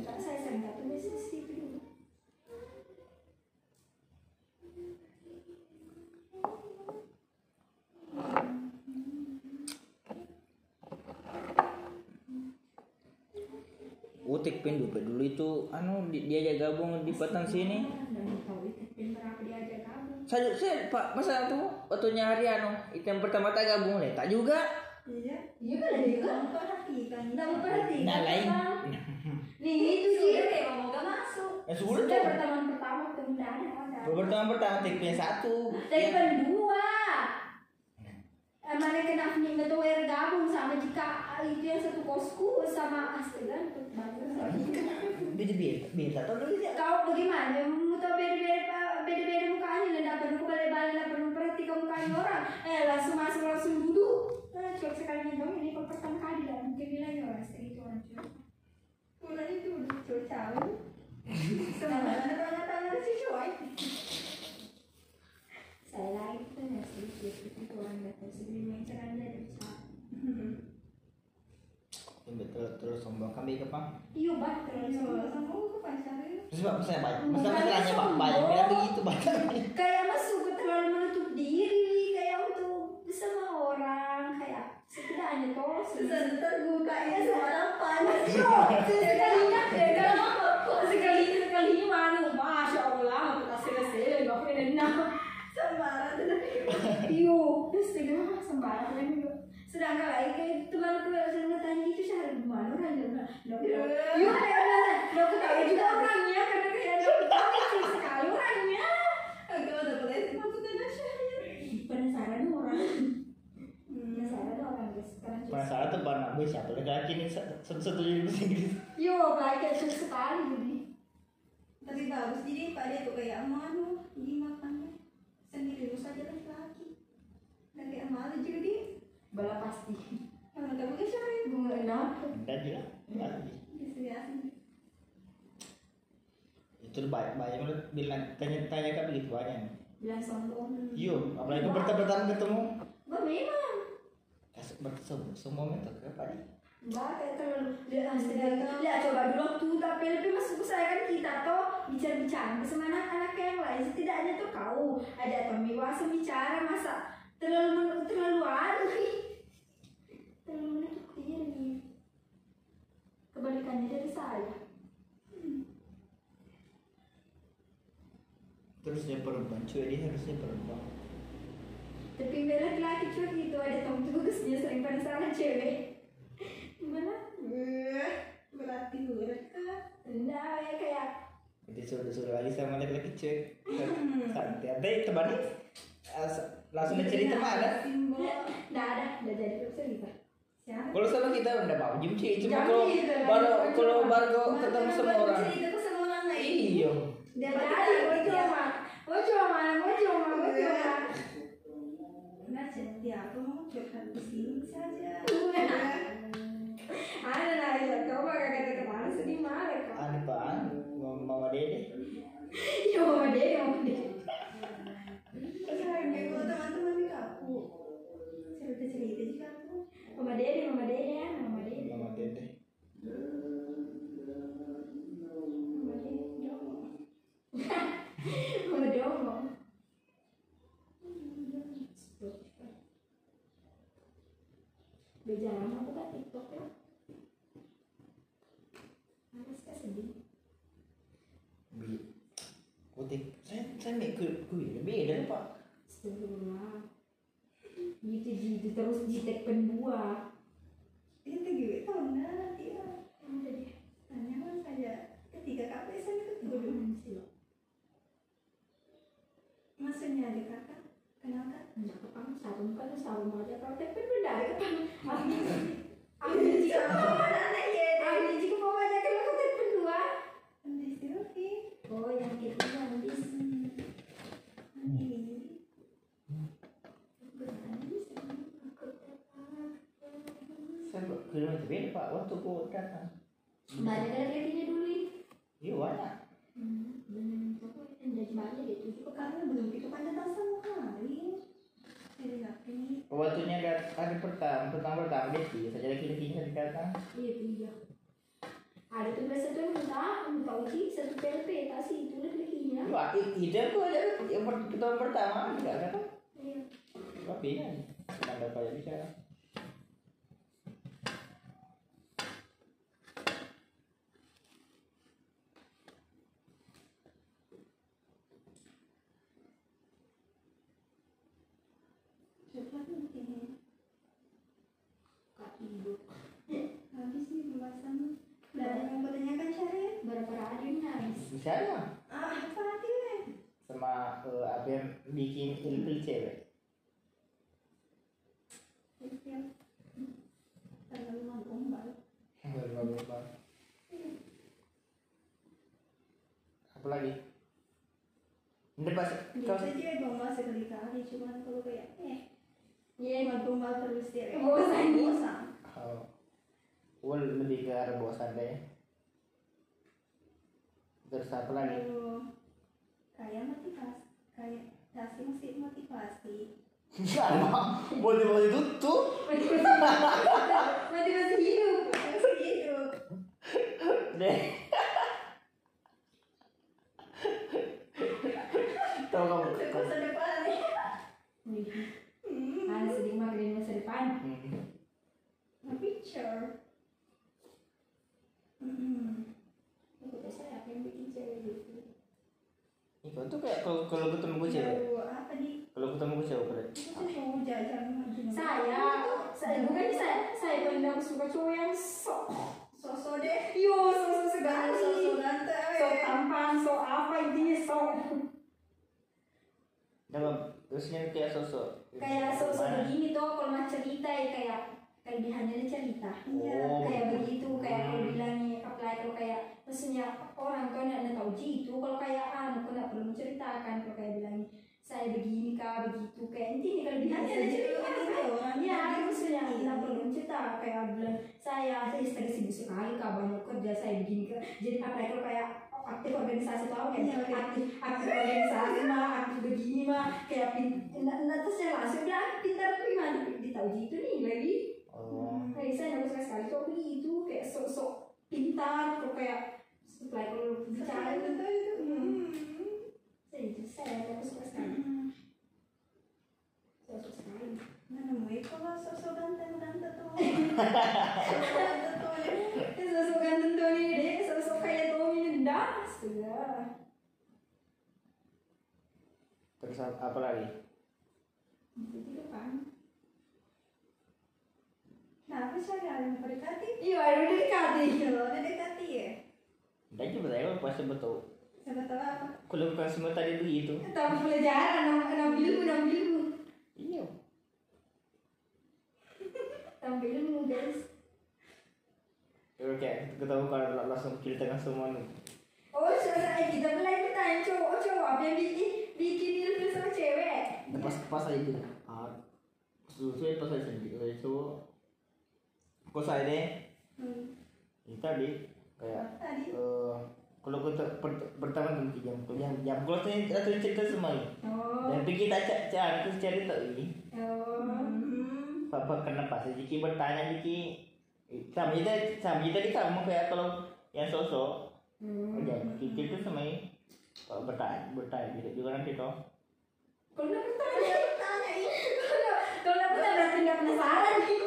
tak, saya sering tak tulis di situ dulu. Utik pin. Dulu itu anu di- dia aja gabung di Patan sini. Dan tahu itu pin berapa dia aja kamu. Saya saya Pak masa tuh waktu nyari anu itu yang pertama tak gabung leh tak juga. Iya. Iya kan juga. Memperhatikan. Nggak memperhatikan. Nah lain. Nih itu sih. Mau gak masuk. Ya sudah tuh. pertemuan pertama ketemu nggak ada. Pertama pertama tik pin satu. Dari Ya. pendua. Emangnya kenapa nih nggak tahu yang gabung sama jika itu yang satu kosku sama astaga itu banget. Beda beda beda ya. Kau bagaimana? Mau tahu beda-beda beda-beda mukanya dan dapat perlu balik-balik dan perlu perhatikan mukanya orang. Eh langsung masuk langsung duduk. Nah, cuma sekali dong ini pertama kali lah mungkin bilang ya orang segitu orang cuma. Udah itu udah cowok Sebenarnya ada banyak tanya si coy. Saya lagi tuh sedikit itu orang nggak tahu sebelum yang cerah ada bisa betul terus sombong. Kami ke pak. Iya pak. Terus sombong sombong ke pacar ya. terus pak saya pak masa masalahnya begitu pak. Kayak mas suka terlalu menutup diri kayak untuk sama orang kayak setidaknya tolong sebentar gue kayaknya sama orang panas sekalinya sekalinya sekalinya ini mana masya allah kita selesai nggak pernah sembarangan iyo terus segala ah, sembarang sedangkan lagi kayak gitu, teman temanku yang sering bertanya itu sehari gimana orang yang dok yuk dok iya, iya. tahu juga orangnya karena kayak dok tahu sekali orangnya. Agak ada pelajari maksudnya penasaran orang. Penasaran orang sekarang penasaran tuh barang hmm. gue siapa lagi ini satu-satu jadi bahasa Inggris yo baik ya gitu sekali jadi tapi bagus jadi pada tuh kayak aman. Bala pasti. Kalau kamu ke siapa ya? Bunga kenapa? dan Biasa-biasa itu banyak banyak lu bilang tanya tanya kan begitu banyak Bilang sombong. Yo, apalagi pertama pertama ketemu Bah memang. kasih bertemu semua metode apa nih? Enggak, kayak terlalu lihat coba dulu waktu tapi lebih masuk saya kan kita toh. Bicara-bicara sama anak-anak yang lain. Setidaknya tuh kau. Ada Tommy Wasa bicara masa terlalu men- terlalu anu terlalu menutup diri kebalikannya dari saya. Terus dia perempuan cuy dia harusnya perempuan. Tapi bela laki-laki cuy itu ada Tom bagusnya sering pada salah cewek gimana? Berarti berat enggak ya kayak Jadi suruh-suruh lagi sama laki-laki cuy. Santai Tapi temannya as- Langsung dia cerita mana? Simbol. Enggak ada enggak jadi cerita Siapa? Kalau sama kita udah mau jam cuy Cuma kalau gitu baru kalau baru ketemu sama orang. Iya. Dia dia- mau cuma mau cuma mau cuma mau cuma Nah, jadi aku mau curhat di sini saja. ada lah ya coba kagak kata ke mana sedih marah kok. Aneh apaan Mama mama dede? Yo mama dede mama dede. Teman-teman aku cerita-cerita juga aku. mama dede mama dede ya mama dede. Mama dede. Mama dia dong. mama domo. Beja lama buka TikTok ya. Harus kan sedih. Bi Kutik Saya saya nggak ke ke beda pak Astagfirullah. Gitu gitu terus jitek. Dia tuh gue tau nah dia. Deh. Tanya mas saja ketika kakak saya ketemu. Gimana sih? Maksudnya ada kakak kenal kan? Enggak kepang sarung kan sarung aja kau tapi benda ada kepang. Aku anak ya. Aku jijik mau aja kalau kau tek pendua. Nanti Silvi. Oh yang ketiga habis. Ini. Saya kok ke rumah beda pak Waktu ku datang Banyak ada ketiga dulu ini. Iya banyak Hmm, aja gitu. Karena belum itu kan datang sama kali. Waktunya dat- hari pertama Pertama pertama dia sih Saja laki-lakinya datang Iya tiga. Ada tuh biasa tuh minta minta uji satu PLP tak sih itu laki-lakinya. Wah, i- ide aku aja yang per- pertama pertama enggak ada kan? Iya. Tapi kan ada yang bicara. Coba nih. Kak ibu. Habis nih pembahasan. Udah ada yang mau tanyakan Syarif? Berapa radionya habis? Bisa ya Ah, apa lagi weh? sama eh, apa yang bikin ilfil cewek. Silvi. Terlalu menggombal. Berubah-ubah. Apa lagi? Ini pas Bisa kau aja gombal sekali-kali, cuman kalau kayak eh Iya. cuma gombal terus dia Bosan. bosan. oh, gua lebih ke arah bosan deh. Terus apa lagi? Kayak motivasi, kayak kasih masih motivasi. Sama, motivasi tutup. Mati masih hidup. Masih hidup. Deh. Tahu kamu? Masa depan nih. Hmm. Ada sedih mah masa depan. Hmm. A picture. Hmm. Aku tuh saya apa yang bikin cewek gitu. Itu tuh kayak kalau kalau ketemu gue cewek. Baru apa nih? Kalau ketemu gue cewek berarti. Itu tuh mau jajan maju. Saya, saya bukan saya, saya pandang suka cowok yang sok, Sosok deh. yo sok sok sekali, Sosok ganteng. sok tampan, sok apa intinya sok. Dalam terusnya kayak sosok. kayak sosok begini tuh kalau mau cerita ya kayak kelebihannya dia cerita Iya, Oh. kayak begitu kayak kalau Hmm. bilangnya apply kalau kayak maksudnya orang tuh nggak tahu gitu. Kalau kayak anu kau nggak perlu menceritakan kalau kayak bilangnya saya begini kah begitu. Kayak intinya kelebihannya dia cerita orang Iya, maksudnya tidak perlu cerita kayak bilang saya saya istri sibuk sekali kak banyak kerja saya begini. Kak jadi apa ya, kalau kayak aktif organisasi tau kan Iya, oke. aktif aktif organisasi mah aktif begini mah kayak pin nah, nah, terus saya langsung bilang pintar tuh gimana ditahu gitu nih lagi. Oh. Kayak saya nggak suka sekali kok begitu kayak sok-sok pintar kok kayak supply kalau bicara itu itu. Hmm. saya itu saya sekali Mana mau ikut lah sosok tuh. Ganteng tuh ya. Eh, sosok ganteng Tony deh, sosok kayak Tommy nendang, astaga. terus ap- apa lagi Begitu kan? Nah, apa sih ada yang berdekati? Iya, ada dekati. Iya, ada dekati ya. dan juga saya pasti betul Siapa tahu apa? kalau bukan semua tadi begitu Tahu pelajaran, enam ilmu, enam ilmu, iya enam ilmu guys. kalau kayak ketemu kalau langsung ceritakan semua nih Oh, selesai kita mulai bertanya cowok cowok apa yang bikin bikin ilmu sama cewek? pas pas bilang ah saya pas saya sendiri saya cowok kok saya deh Hmm. ini tadi kayak Tadi. eh kalau kita per, pertama kan jam jam jam kalau saya atau cerita semua ini Oh, dan pergi tak cak cak aku cerita ini oh, Hmm. apa kenapa sih Jiki bertanya Jiki sama kita sama kita di kamu kayak kalau yang sosok hmm. aja Jiki itu sama ini kalau bertanya bertanya juga juga nanti toh Kalau bertanya, bertanya ini. Kalau kalau bertanya berarti nggak penasaran. Gitu.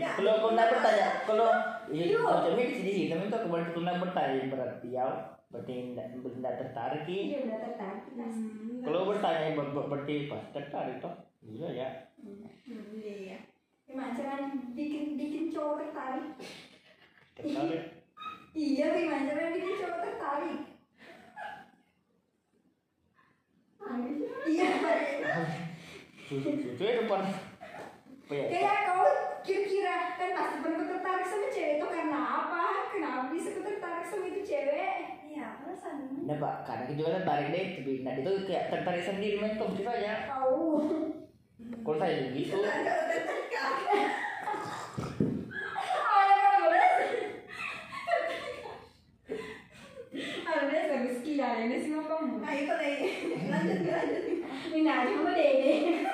Kalau kau nak bertanya, kalau ya, Iya. macam ni di sini, tapi tu kalau kau nak bertanya berarti ya, berarti tidak tidak tertarik. Iya, tertarik. Hmm. Kalau bertanya ber- ber- berarti pas tertarik toh. Iya ya. Hmm, Iya, iya. Gimana caranya bikin bikin cowok tertarik? Tertarik. Iya, gimana caranya bikin cowok tertarik? Iya, susu itu depan. Apa ya? kayak kau kira-kira kan pasti pernah tertarik sama cewek itu karena apa? Kenapa bisa kau tertarik sama itu cewek? Iya, alasan. Nah pak, karena kita juga tertarik deh, tapi nah itu kayak tertarik sendiri main tuh gitu aja. Tahu. Kalau saya begitu, Kalau tertarik Awalnya kalau boleh. Awalnya ini sih mau kamu. Nah, itu deh. Lanjut, lanjut. Ini aja sama dede.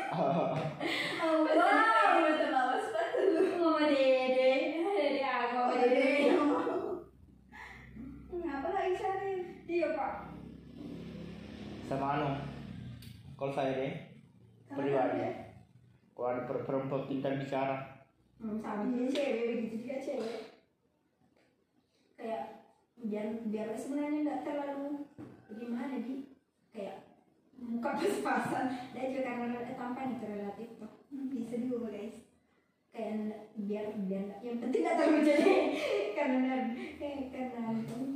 oh, wow. Betul bawa sepatu. Mama dede. Dede aku, mama dede. Ngapa lagi cari? Iya pak. sama anu. Kalau saya deh, pribadi. Kalau ada per- perempuan pintar bicara, Hmm, sama dia cewek begitu juga cewek. Kayak biar biar sebenarnya nggak terlalu gimana di kayak muka pas-pasan. Dan juga karena tampan itu relatif Hmm, Bisa juga guys. kayak biar biar yang penting nggak terlalu jadi karena kayak karena jangan terlalu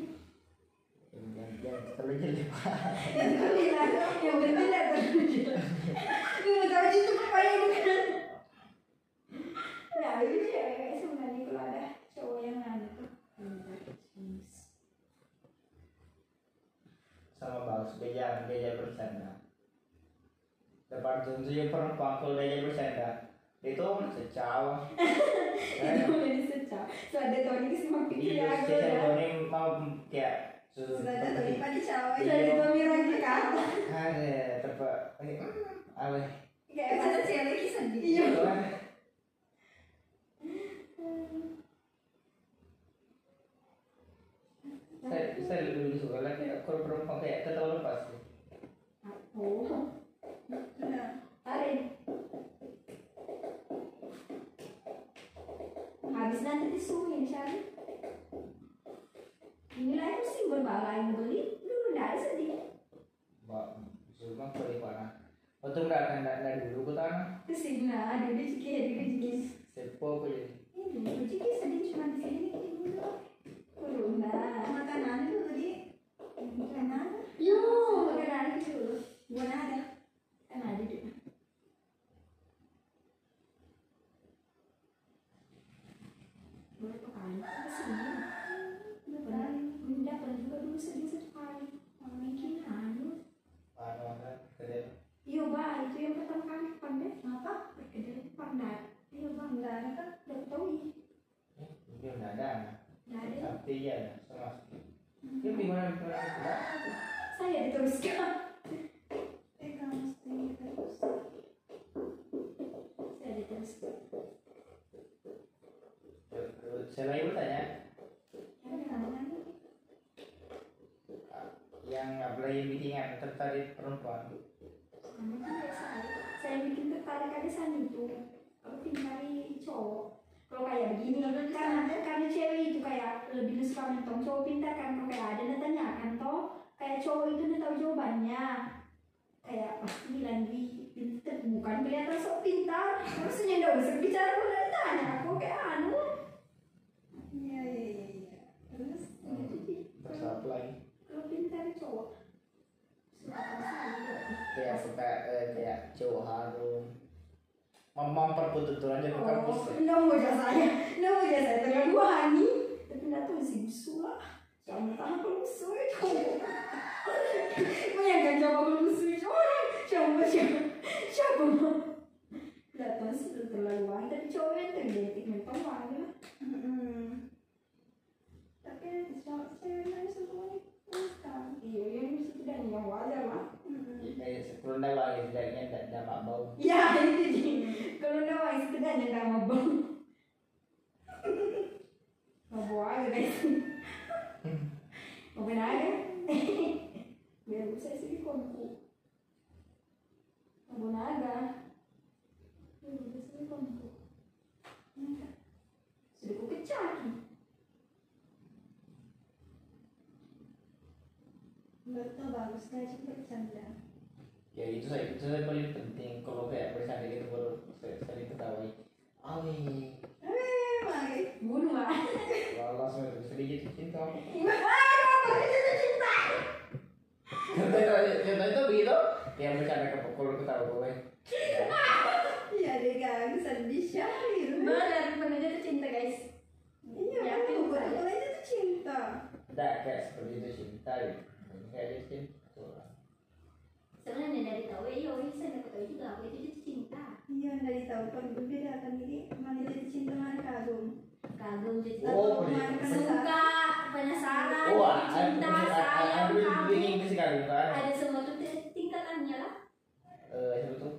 jelek. yang penting nggak terlalu jadi nggak tahu itu apa ya itu cewek sebenarnya kalau ada cowok yang anu tuh bagus dia dia bercanda depan perempuan kalau dia bercanda itu secawa itu boleh disecah so ada tahun ini sih iya ya. Ini mau kayak Sudah ada cowok. Pemiran ada tepat apa kayak mana cewek lagi sedih. iya. Saya saya lebih suka lagi kalau perempuan kayak ketawa lepas oh Sudah. tarik habis nanti disuruhin cari. Itu sih berbalai yang beli. Dulu nggak ada sedih mbak cuma kalau di mana waktu nggak akan dari dulu ke tanah ke sini nah dulu ciki ya dulu ciki sepo apa jadi. Ini dulu ciki sedih cuma di sini. Corona Makanan itu tadi. Makanan. yo. Makanan itu dulu Bukan ada. ada dulu paling ke sini pernah Bunda pernah juga dulu sedih sekali. Mungkin anu iya bah itu yang pertama kali pandai Apa? perkedel pandai iya bah Enggak ada kan? udah tahu ya dia nggak ada nggak ada. Tapi ya sama dia gimana kita saya diteruskan Eh kamu mesti terus. saya diteruskan saya lagi bertanya. Yang apalagi bikingan tertarik perempuan. Juga saya. Saya bikin tertarik ada sana itu aku tinggal cari cowok. Kalau kayak begini karena karena cewek itu kayak lebih suka mentong cowok pintar kan kalau kayak cowok itu udah tahu jawabannya kayak pasti bilang di pintar bukan kelihatan sok pintar. Maksudnya nggak usah bicara udah tanya aku kayak anu. Iya iya iya iya. Terus? Sih terus apa lagi? Kalau pintar cowok. Kayak suka eh, kayak cowok harum memperpututuran aja ke kampus ya. Oh, nggak mau jasa saya, nggak mau jasa saya. Terlalu hani. Tapi nggak tahu sih musuh lah. Jangan tahu kalau musuh itu cowok. Bayangkan coba kalau musuh itu orang. Siapa siapa siapa Nggak tahu sih itu terlalu. Tapi cowok yang tergetik memang lah. Mm-mm. Tapi cewek semuanya kan. Iya, yang bisa tidak yang wajar ya setidaknya tidak tidak bau Ya itu sih. Kalau nggak mau bang. Mau bawa aja guys. Mau benar aja. Biar bisa sih. Mau naga. Biar bisa sih konku. Sudah ku kecaki. Enggak tahu bagus nggak sih bercanda. ya itu saya itu saya paling penting kalau kayak bercanda gitu baru saya sering ketawa awi. Bunuh lah. langsung sedikit cinta itu cinta. contoh itu itu begitu yang bercanda ke kalau ketawa gue Iya deh kan sedih syahir. Benar, benar jatuh cinta guys. Iya, Yakin betul. saya. Betul aja tuh cinta. tidak kayak seperti itu cinta gitu kayak dia cinta Sebenarnya dari tahu ya, oh saya dapat tahu juga aku itu jatuh cinta. Iya, dari tahu kan berbeda kan ini mana jadi cinta mana kagum. Kagum jadi Oh, Mana beli- suka, penasaran, wah cinta, sayang, ada kan semua tuh tingkatannya lah. eh siapa tuh?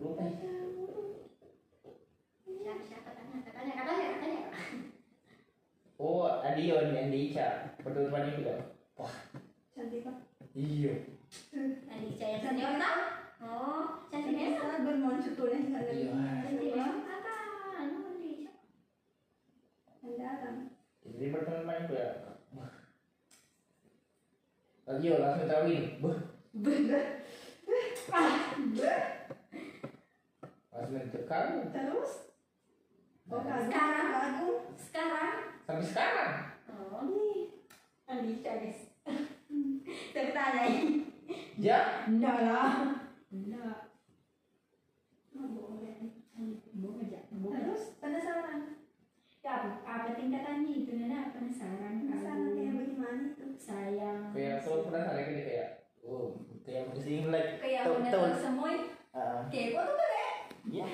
Lupa. Siapa siapa? Tanya, katanya, katanya, katanya. oh Adio nih Andica penutupan itu kan wah. Cantik pak. iya Tadi saya senior tak? Oh, cantik ya? Bisa bermuncul tuh nih ada Iya. Ya? Kata, anu di Andalan. jadi berteman itu ya wah Adio langsung tahu ini Wah, langsung menentukan kagum Terus? Oh. Sekarang? Kagum. Sekarang? sampai sekarang Oh, nih. Andika guys. Tapi tanya ya? Enggak lah. Enggak. Terus. penasaran. Ya, apa, tingkatannya itu Nana? Penasaran. Penasaran kayak bagaimana itu? sayang. Kayak kalau pernah salah kan dia kayak oh kayak begini like kayak tahu semua Ah, kepo tuh kayak. Ya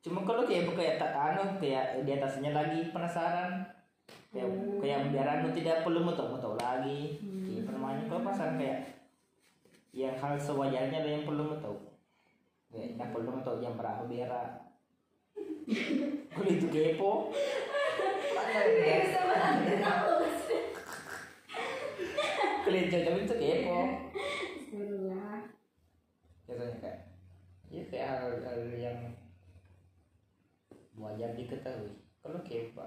cuma kalau kayak kayak tak anu kayak di atasnya lagi penasaran. Kayak kayak biar anu tidak perlu mau tahu mau tahu lagi Hmm. Iya, permainan kalau pasangan kayak yang hal sewajarnya ada yang perlu tahu kayak yang perlu tahu jam berapa berak kalau itu kepo ya kalau itu jam itu kepo biasanya kayak ya kayak hal, hal yang wajar diketahui. Kalau kepo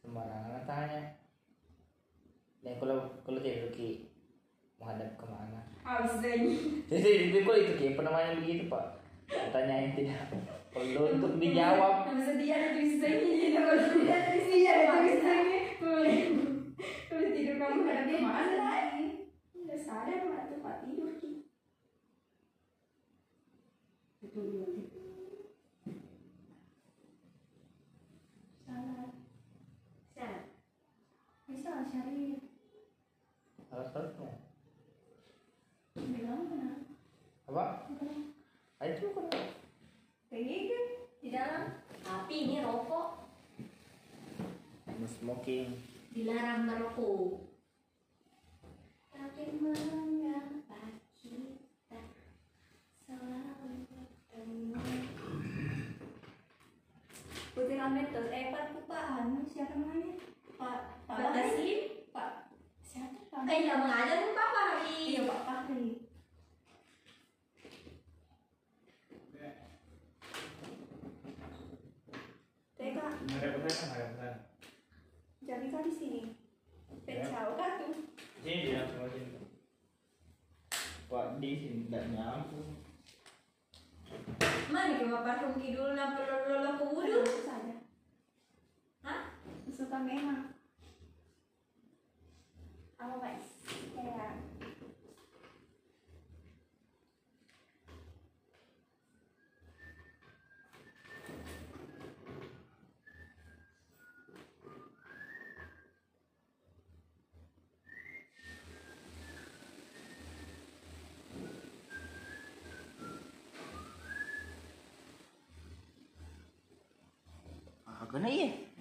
sembarangan tanya. Dan kalau kalau pergi menghadap ke mana? Habis ini jadi itu kalau itu kepo namanya begitu pak. Pertanyaan yang tidak perlu untuk dijawab. Masa dia ada tulisannya gitu. Kalau dia ada tulisannya boleh. Kalau tidur kamu ada. di mana lagi udah sadar mana tempat tidur ki itu dulu cari Salah satunya. bilang kenapa Apa? Ada itu kan? kayak gitu di dalam Tapi ini rokok No smoking. dilarang merokok. tapi mengapa kita selalu bertemu Putih Ramet tuh, eh Pak, Pak, anu siapa namanya? Pak, Pak Pak Taslim? Pak, siapa? Pak? Eh, nggak mengajar pun papa hari. Iya Pak Fahri. Teka, Ada pesan, ada pesan. Jadi kan di sini. Pecah kan tuh. Sini dia langsung sini. Pak di sini tidak nyambung. Mana cuma parfum kidul na pelolo ke wudu? Saja. Hah? Suka memang. Apa guys? Kayak Ah, kena iya.